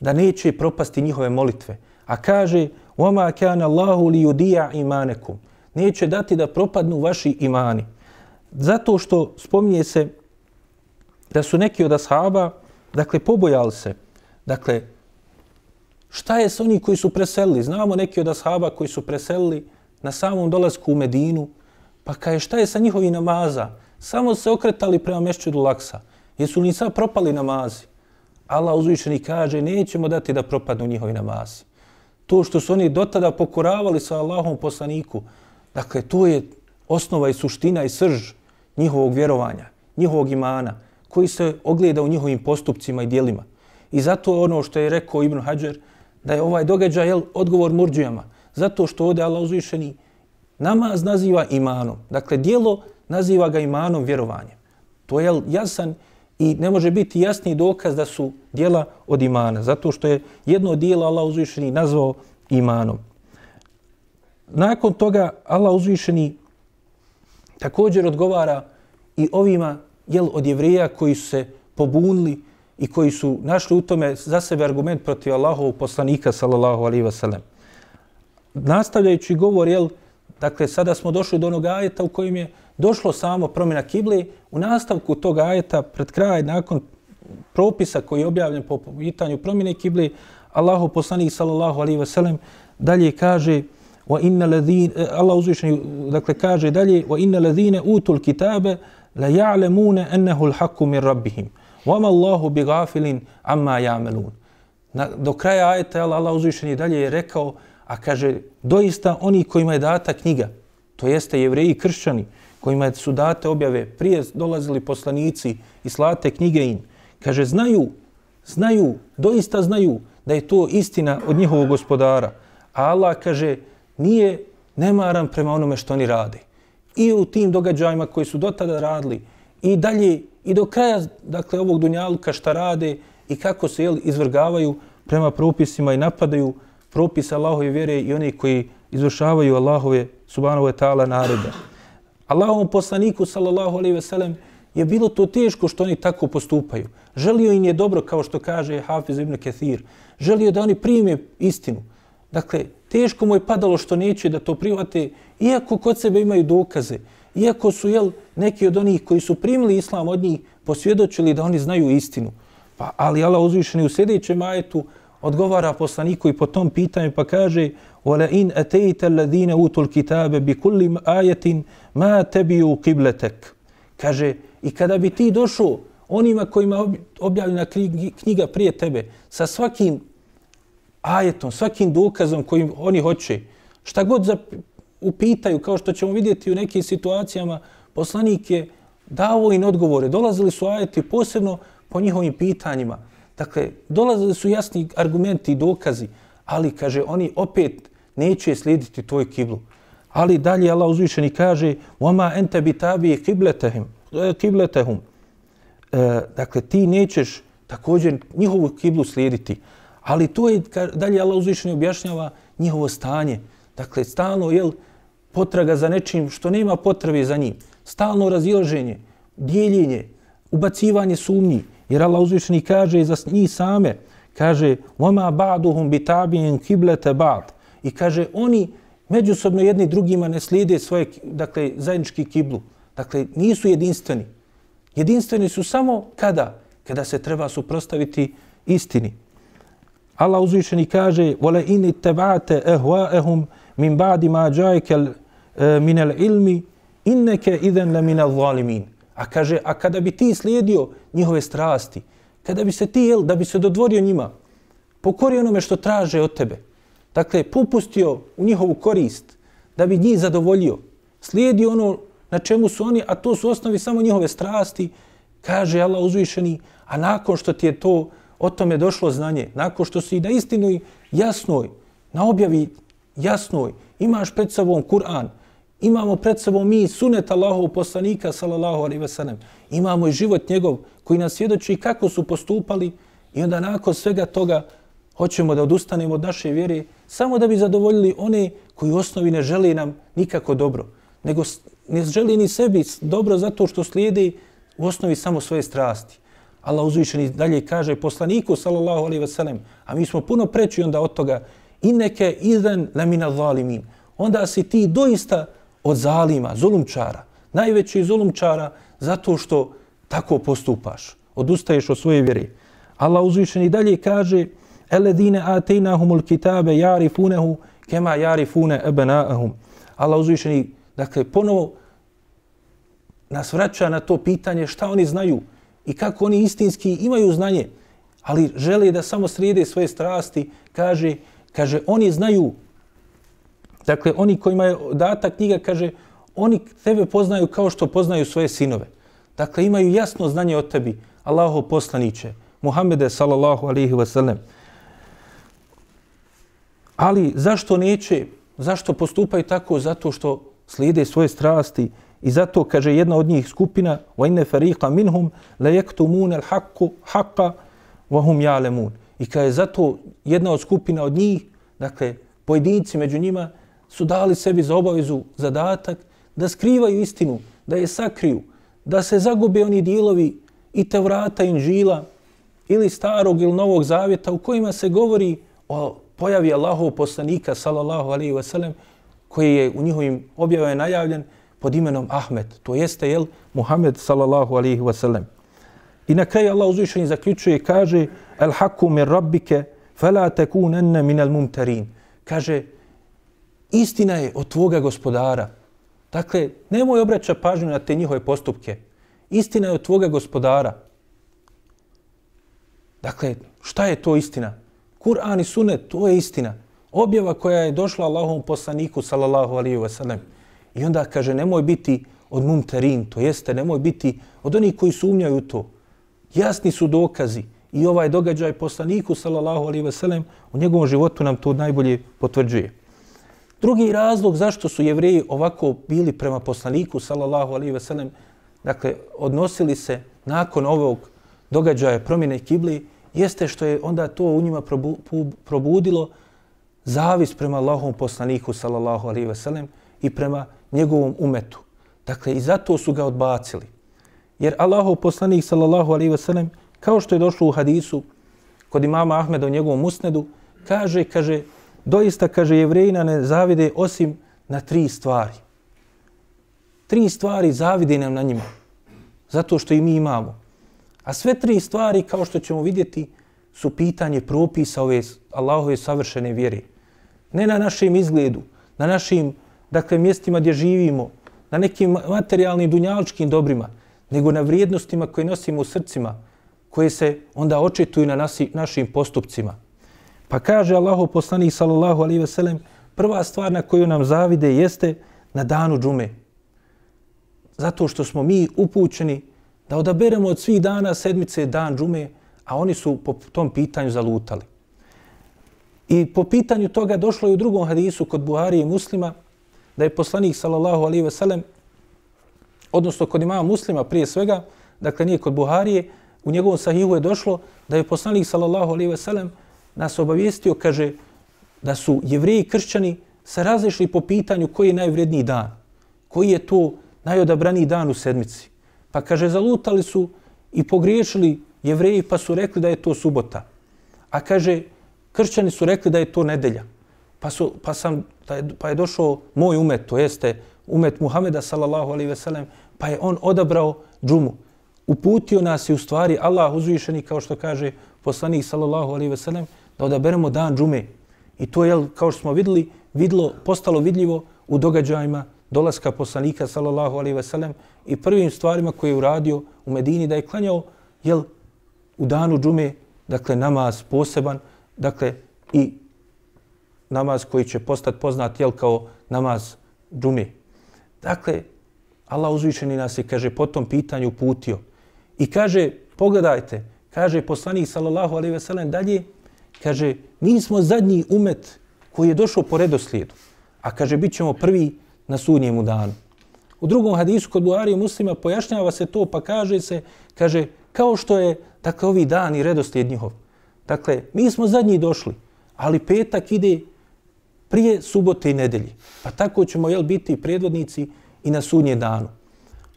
da neće propasti njihove molitve? A kaže, وَمَا كَانَ اللَّهُ لِيُدِيَا إِمَانَكُمْ Neće dati da propadnu vaši imani. Zato što spominje se da su neki od ashaba, dakle, pobojali se. Dakle, šta je s oni koji su preselili? Znamo neki od ashaba koji su preselili na samom dolasku u Medinu, pa kaže šta je sa njihovi namaza? Samo se okretali prema mešćudu Laksa. Jesu li sad propali namazi? Allah uzvišeni kaže, nećemo dati da propadnu njihovi namazi. To što su oni dotada pokoravali sa Allahom poslaniku, dakle, to je osnova i suština i srž njihovog vjerovanja, njihovog imana, koji se ogleda u njihovim postupcima i dijelima. I zato ono što je rekao Ibn Hajar, da je ovaj događaj jel, odgovor murđijama. Zato što ovdje Allah uzvišeni namaz naziva imanom. Dakle, dijelo naziva ga imanom vjerovanja. To je jasan i ne može biti jasni dokaz da su dijela od imana. Zato što je jedno dijelo Allah uzvišeni nazvao imanom. Nakon toga Allah uzvišeni također odgovara i ovima jel, od jevreja koji su se pobunili i koji su našli u tome za sebe argument protiv Allahovog poslanika sallallahu alaihi wasallam. Nastavljajući govor, jel, Dakle, sada smo došli do onog ajeta u kojim je došlo samo promjena kibli. U nastavku tog ajeta, pred kraj, nakon propisa koji je objavljen po pitanju promjene kibli, Allahu poslanik sallallahu alaihi ve sellem dalje kaže wa inna ladin e, Allah uzvišen dakle kaže dalje wa inna ladin utul kitabe la ya'lamun annahu al-haq min rabbihim wama Allahu bighafilin amma ya'malun do kraja ajeta Allah uzvišen dalje je rekao a kaže, doista oni kojima je data knjiga, to jeste jevreji i kršćani, kojima su date objave, prije dolazili poslanici i slate knjige im, kaže, znaju, znaju, doista znaju da je to istina od njihovog gospodara. A Allah kaže, nije nemaran prema onome što oni rade. I u tim događajima koji su do tada radili, i dalje i do kraja dakle ovog dunjaluka šta rade i kako se jel, izvrgavaju prema propisima i napadaju propis Allahove vjere i oni koji izvršavaju Allahove subhanahu wa ta'ala naredbe. Allahovom poslaniku sallallahu alejhi ve sellem je bilo to teško što oni tako postupaju. Želio im je dobro kao što kaže Hafiz ibn Kathir. Želio da oni prime istinu. Dakle, teško mu je padalo što neće da to prihvate, iako kod sebe imaju dokaze iako su jel, neki od onih koji su primili islam od njih posvjedočili da oni znaju istinu. Pa, ali Allah uzvišeni u sljedećem ajetu odgovara poslaniku i po tom pitanju pa kaže وَلَا إِنْ أَتَيْتَ الَّذِينَ أُوتُوا الْكِتَابَ بِكُلِّ آيَةٍ مَا تَبِيُوا قِبْلَتَكَ Kaže, i kada bi ti došao onima kojima objavljena knjiga prije tebe, sa svakim ajetom, svakim dokazom kojim oni hoće, šta god za upitaju, kao što ćemo vidjeti u nekim situacijama, poslanik je dao im odgovore. Dolazili su ajeti posebno po njihovim pitanjima. Dakle, dolazili su jasni argumenti i dokazi, ali, kaže, oni opet neće slijediti tvoj kiblu. Ali dalje Allah uzvišeni kaže وَمَا أَنْتَ بِتَابِي قِبْلَتَهُمْ e, Dakle, ti nećeš također njihovu kiblu slijediti. Ali to je, dalje Allah uzvišeni objašnjava njihovo stanje. Dakle, stalno, jel, potraga za nečim što nema potrebe za njim. Stalno razilaženje, dijeljenje, ubacivanje sumnji. Jer Allah uzvišeni kaže za njih same, kaže وَمَا بَعْدُهُمْ بِتَابِينَ كِبْلَةَ بَعْدُ I kaže oni međusobno jedni drugima ne slijede svoje dakle, zajednički kiblu. Dakle, nisu jedinstveni. Jedinstveni su samo kada? Kada se treba suprostaviti istini. Allah uzvišeni kaže وَلَا إِنِ تَبَعَتَ أَهْوَاءَهُمْ min ba'di ma ja'aka e, min al-ilmi innaka idhan la min al-zalimin. A kaže, a kada bi ti slijedio njihove strasti, kada bi se ti, jel, da bi se dodvorio njima, pokorio onome što traže od tebe, dakle, popustio u njihovu korist, da bi njih zadovoljio, slijedio ono na čemu su oni, a to su osnovi samo njihove strasti, kaže Allah uzvišeni, a nakon što ti je to o tome došlo znanje, nakon što si na istinu jasnoj, na objavi jasnoj Imaš pred sobom Kur'an, imamo pred sobom mi sunet Allahov poslanika, sallallahu alaihi wasallam. Imamo i život njegov koji nas svjedoči kako su postupali i onda nakon svega toga hoćemo da odustanemo od naše vjere samo da bi zadovoljili one koji u osnovi ne žele nam nikako dobro, nego ne želi ni sebi dobro zato što slijedi u osnovi samo svoje strasti. Allah uzvišeni dalje kaže poslaniku sallallahu alejhi ve sellem, a mi smo puno preći onda od toga inneke idan la min zalimin. Onda si ti doista od zalima, zulumčara, najveći zulumčara zato što tako postupaš, odustaješ od svoje vjere. Allah uzvišeni dalje kaže Eledine atejnahumul kitabe jarifunehu kema jarifune ebenaahum. Allah uzvišeni, dakle, ponovo nas vraća na to pitanje šta oni znaju i kako oni istinski imaju znanje, ali žele da samo srijede svoje strasti, kaže, kaže, oni znaju, dakle, oni kojima je data knjiga, kaže, oni tebe poznaju kao što poznaju svoje sinove. Dakle, imaju jasno znanje o tebi, Allaho poslaniće, Muhammede sallallahu alihi wasallam. Ali zašto neće, zašto postupaju tako? Zato što slijede svoje strasti i zato kaže jedna od njih skupina wa inna fariqa minhum la yaktumun al haqqu haqqa wa hum ya'lamun. I kaže zato jedna od skupina od njih, dakle pojedinci među njima su dali sebi za obavezu zadatak da skrivaju istinu, da je sakriju, da se zagube oni dijelovi i Tevrata, Inžila ili starog ili novog zavjeta u kojima se govori o pojavi Allahov poslanika sallallahu alejhi ve sellem koji je u njihovim objavama najavljen pod imenom Ahmed. To jeste jel Muhammed sallallahu alejhi ve sellem. I na kraju Allah uzvišeni zaključuje i kaže El haku min rabbike fela tekunenne min al mumtarin. Kaže istina je od tvoga gospodara. Dakle, nemoj obraća pažnju na te njihove postupke. Istina je od tvoga gospodara. Dakle, šta je to istina? Kur'an i sunet, to je istina. Objava koja je došla Allahovom poslaniku, sallallahu alaihi wa sallam. I onda kaže, nemoj biti od mumterin, to jeste, nemoj biti od onih koji sumnjaju u to. Jasni su dokazi i ovaj događaj poslaniku, sallallahu alaihi wa sallam, u njegovom životu nam to najbolje potvrđuje. Drugi razlog zašto su jevreji ovako bili prema poslaniku, sallallahu alaihi ve sellem, dakle, odnosili se nakon ovog događaja promjene kibli, jeste što je onda to u njima probudilo zavis prema Allahovom poslaniku sallallahu alaihi ve sellem i prema njegovom umetu. Dakle, i zato su ga odbacili. Jer Allahov poslanik sallallahu alaihi ve sellem, kao što je došlo u hadisu kod imama Ahmeda u njegovom usnedu, kaže, kaže, doista, kaže, jevrejina ne zavide osim na tri stvari. Tri stvari zavide nam na njima. Zato što i mi imamo. A sve tri stvari, kao što ćemo vidjeti, su pitanje propisa ove Allahove savršene vjere. Ne na našem izgledu, na našim dakle, mjestima gdje živimo, na nekim materijalnim dunjaličkim dobrima, nego na vrijednostima koje nosimo u srcima, koje se onda očituju na nasi, našim postupcima. Pa kaže Allahu poslanik sallallahu alaihi ve sellem, prva stvar na koju nam zavide jeste na danu džume. Zato što smo mi upućeni da odaberemo od svih dana sedmice dan džume, a oni su po tom pitanju zalutali. I po pitanju toga došlo je u drugom hadisu kod Buhari i muslima, da je poslanik sallallahu alaihi ve sellem, odnosno kod imama muslima prije svega, dakle nije kod Buharije, u njegovom sahihu je došlo da je poslanik sallallahu alaihi ve sellem nas obavijestio, kaže, da su jevreji i kršćani se razlišli po pitanju koji je najvredniji dan, koji je to najodabraniji dan u sedmici. Pa kaže, zalutali su i pogriješili jevreji pa su rekli da je to subota. A kaže, kršćani su rekli da je to nedelja. Pa, su, pa, sam, pa je došao moj umet, to jeste umet Muhameda sallallahu alaihi ve sellem, pa je on odabrao džumu. Uputio nas i u stvari Allah uzvišeni, kao što kaže poslanik sallallahu alaihi ve sellem, da odaberemo dan džume. I to je, kao što smo vidjeli, vidlo, postalo vidljivo u događajima dolaska poslanika sallallahu alaihi ve sellem i prvim stvarima koje je uradio u Medini da je klanjao jel, u danu džume, dakle namaz poseban, dakle i namaz koji će postati poznat jel, kao namaz džume. Dakle, Allah uzvišeni nas je, kaže, po tom pitanju putio. I kaže, pogledajte, kaže poslanik sallallahu alaihi ve sellem dalje, kaže, mi smo zadnji umet koji je došao po redoslijedu. a kaže bit ćemo prvi na sudnjemu danu. U drugom hadisu kod Buhari muslima pojašnjava se to pa kaže se, kaže, kao što je, dakle, ovi dani redoslijed njihov. Dakle, mi smo zadnji došli, ali petak ide prije subote i nedelji. Pa tako ćemo jel, biti predvodnici i na sudnje danu.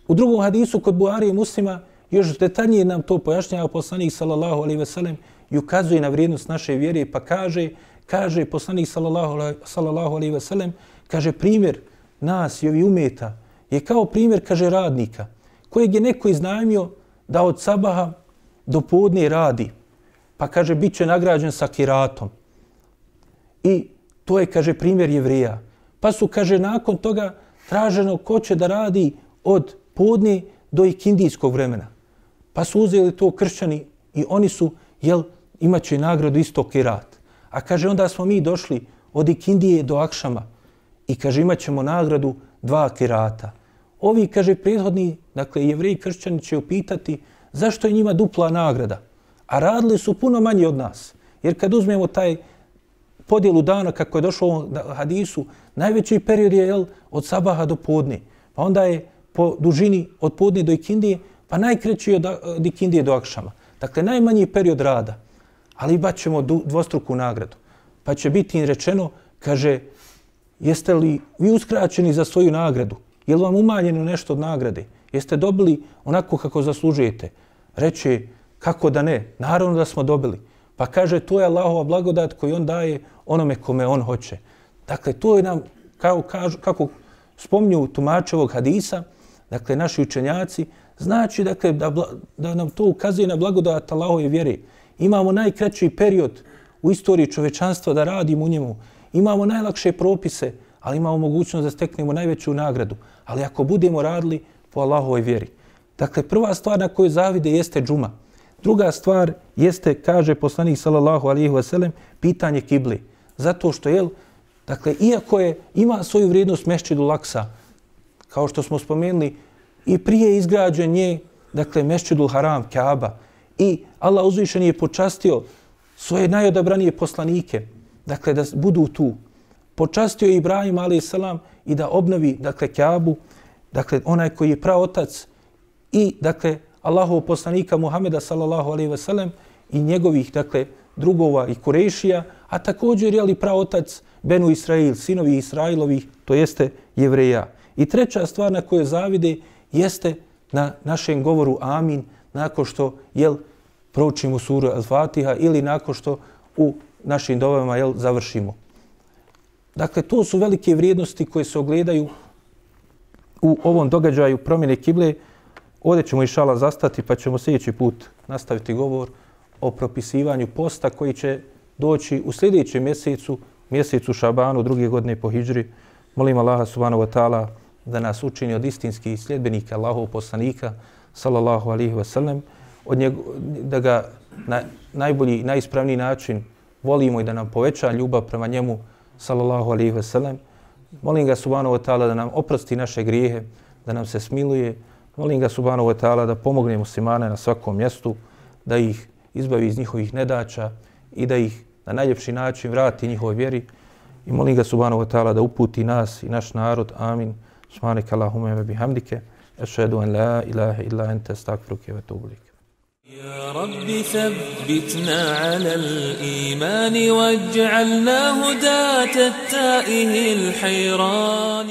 U drugom hadisu kod Buhari i muslima još detaljnije nam to pojašnjava poslanik sallallahu alaihi ve sellem i ukazuje na vrijednost naše vjere pa kaže, kaže poslanik sallallahu alaihi wasallam, kaže primjer nas i ovi umeta je kao primjer, kaže radnika, kojeg je neko iznajmio da od sabaha do podne radi, pa kaže bit će nagrađen sa kiratom. I to je, kaže, primjer jevrija. Pa su, kaže, nakon toga traženo ko će da radi od podne do ikindijskog vremena. Pa su uzeli to kršćani i oni su, jel, imaće nagradu isto kirat. A kaže, onda smo mi došli od ikindije do akšama i kaže, imat ćemo nagradu dva kirata. Ovi, kaže, prethodni, dakle, jevreji kršćani će upitati zašto je njima dupla nagrada. A radili su puno manje od nas. Jer kad uzmemo taj podjelu dana kako je došlo u hadisu, najveći period je jel, od sabaha do podne. Pa onda je po dužini od podne do ikindije, pa najkreći je od ikindije do akšama. Dakle, najmanji period rada. Ali bat ćemo dvostruku nagradu. Pa će biti im rečeno, kaže, jeste li vi uskraćeni za svoju nagradu? Je li vam umanjeno nešto od nagrade? Jeste dobili onako kako zaslužujete? Reče, kako da ne? Naravno da smo dobili. Pa kaže, to je Allahova blagodat koju on daje onome kome on hoće. Dakle, to je nam, kao, kažu, kako spomnju tumačevog hadisa, dakle, naši učenjaci, znači dakle, da, da nam to ukazuje na blagodat Allahove vjere. Imamo najkraći period u istoriji čovečanstva da radimo u njemu. Imamo najlakše propise, ali imamo mogućnost da steknemo najveću nagradu. Ali ako budemo radili po Allahovoj vjeri. Dakle, prva stvar na koju zavide jeste džuma. Druga stvar jeste, kaže poslanik sallallahu alihi wasallam, pitanje kibli. Zato što, jel, dakle, iako je, ima svoju vrijednost mešćidu laksa, kao što smo spomenuli, i prije izgrađen je, dakle, mešćidu haram, kaaba, i Allah uzvišen je počastio svoje najodabranije poslanike, dakle, da budu tu. Počastio je Ibrahim, a.s. i da obnovi, dakle, Kjabu, dakle, onaj koji je praotac, i, dakle, Allahov poslanika Muhameda sallallahu alejhi ve sellem i njegovih dakle drugova i Kurešija, a također je ali praotac Benu Israil, sinovi Israilovih, to jeste jevreja. I treća stvar na kojoj zavide jeste na našem govoru amin nakon što jel proučimo suru Al-Fatiha ili nakon što u našim dovama jel završimo. Dakle, to su velike vrijednosti koje se ogledaju u ovom događaju promjene kible, Ovdje ćemo išala zastati pa ćemo sljedeći put nastaviti govor o propisivanju posta koji će doći u sljedećem mjesecu, mjesecu Šabanu, druge godine po Hidžri. Molim Allaha subhanahu wa ta'ala da nas učini od istinskih sljedbenika Allahov poslanika, sallallahu alihi wa sallam, od njeg, da ga na najbolji, najispravniji način volimo i da nam poveća ljubav prema njemu, sallallahu alihi wa sallam. Molim ga subhanahu wa ta'ala da nam oprosti naše grijehe, da nam se smiluje, Molim ga subhanahu wa ta'ala da pomogne muslimane na svakom mjestu, da ih izbavi iz njihovih nedača i da ih na najljepši način vrati njihovoj vjeri. I molim ga subhanahu wa ta'ala da uputi nas i naš narod. Amin. Subhanak Allahumma wa bihamdike. أشهد أن لا إله إلا أنت أستغفرك وأتوب إليك. يا رب ثبتنا على الإيمان واجعلنا هداة التائه الحيران.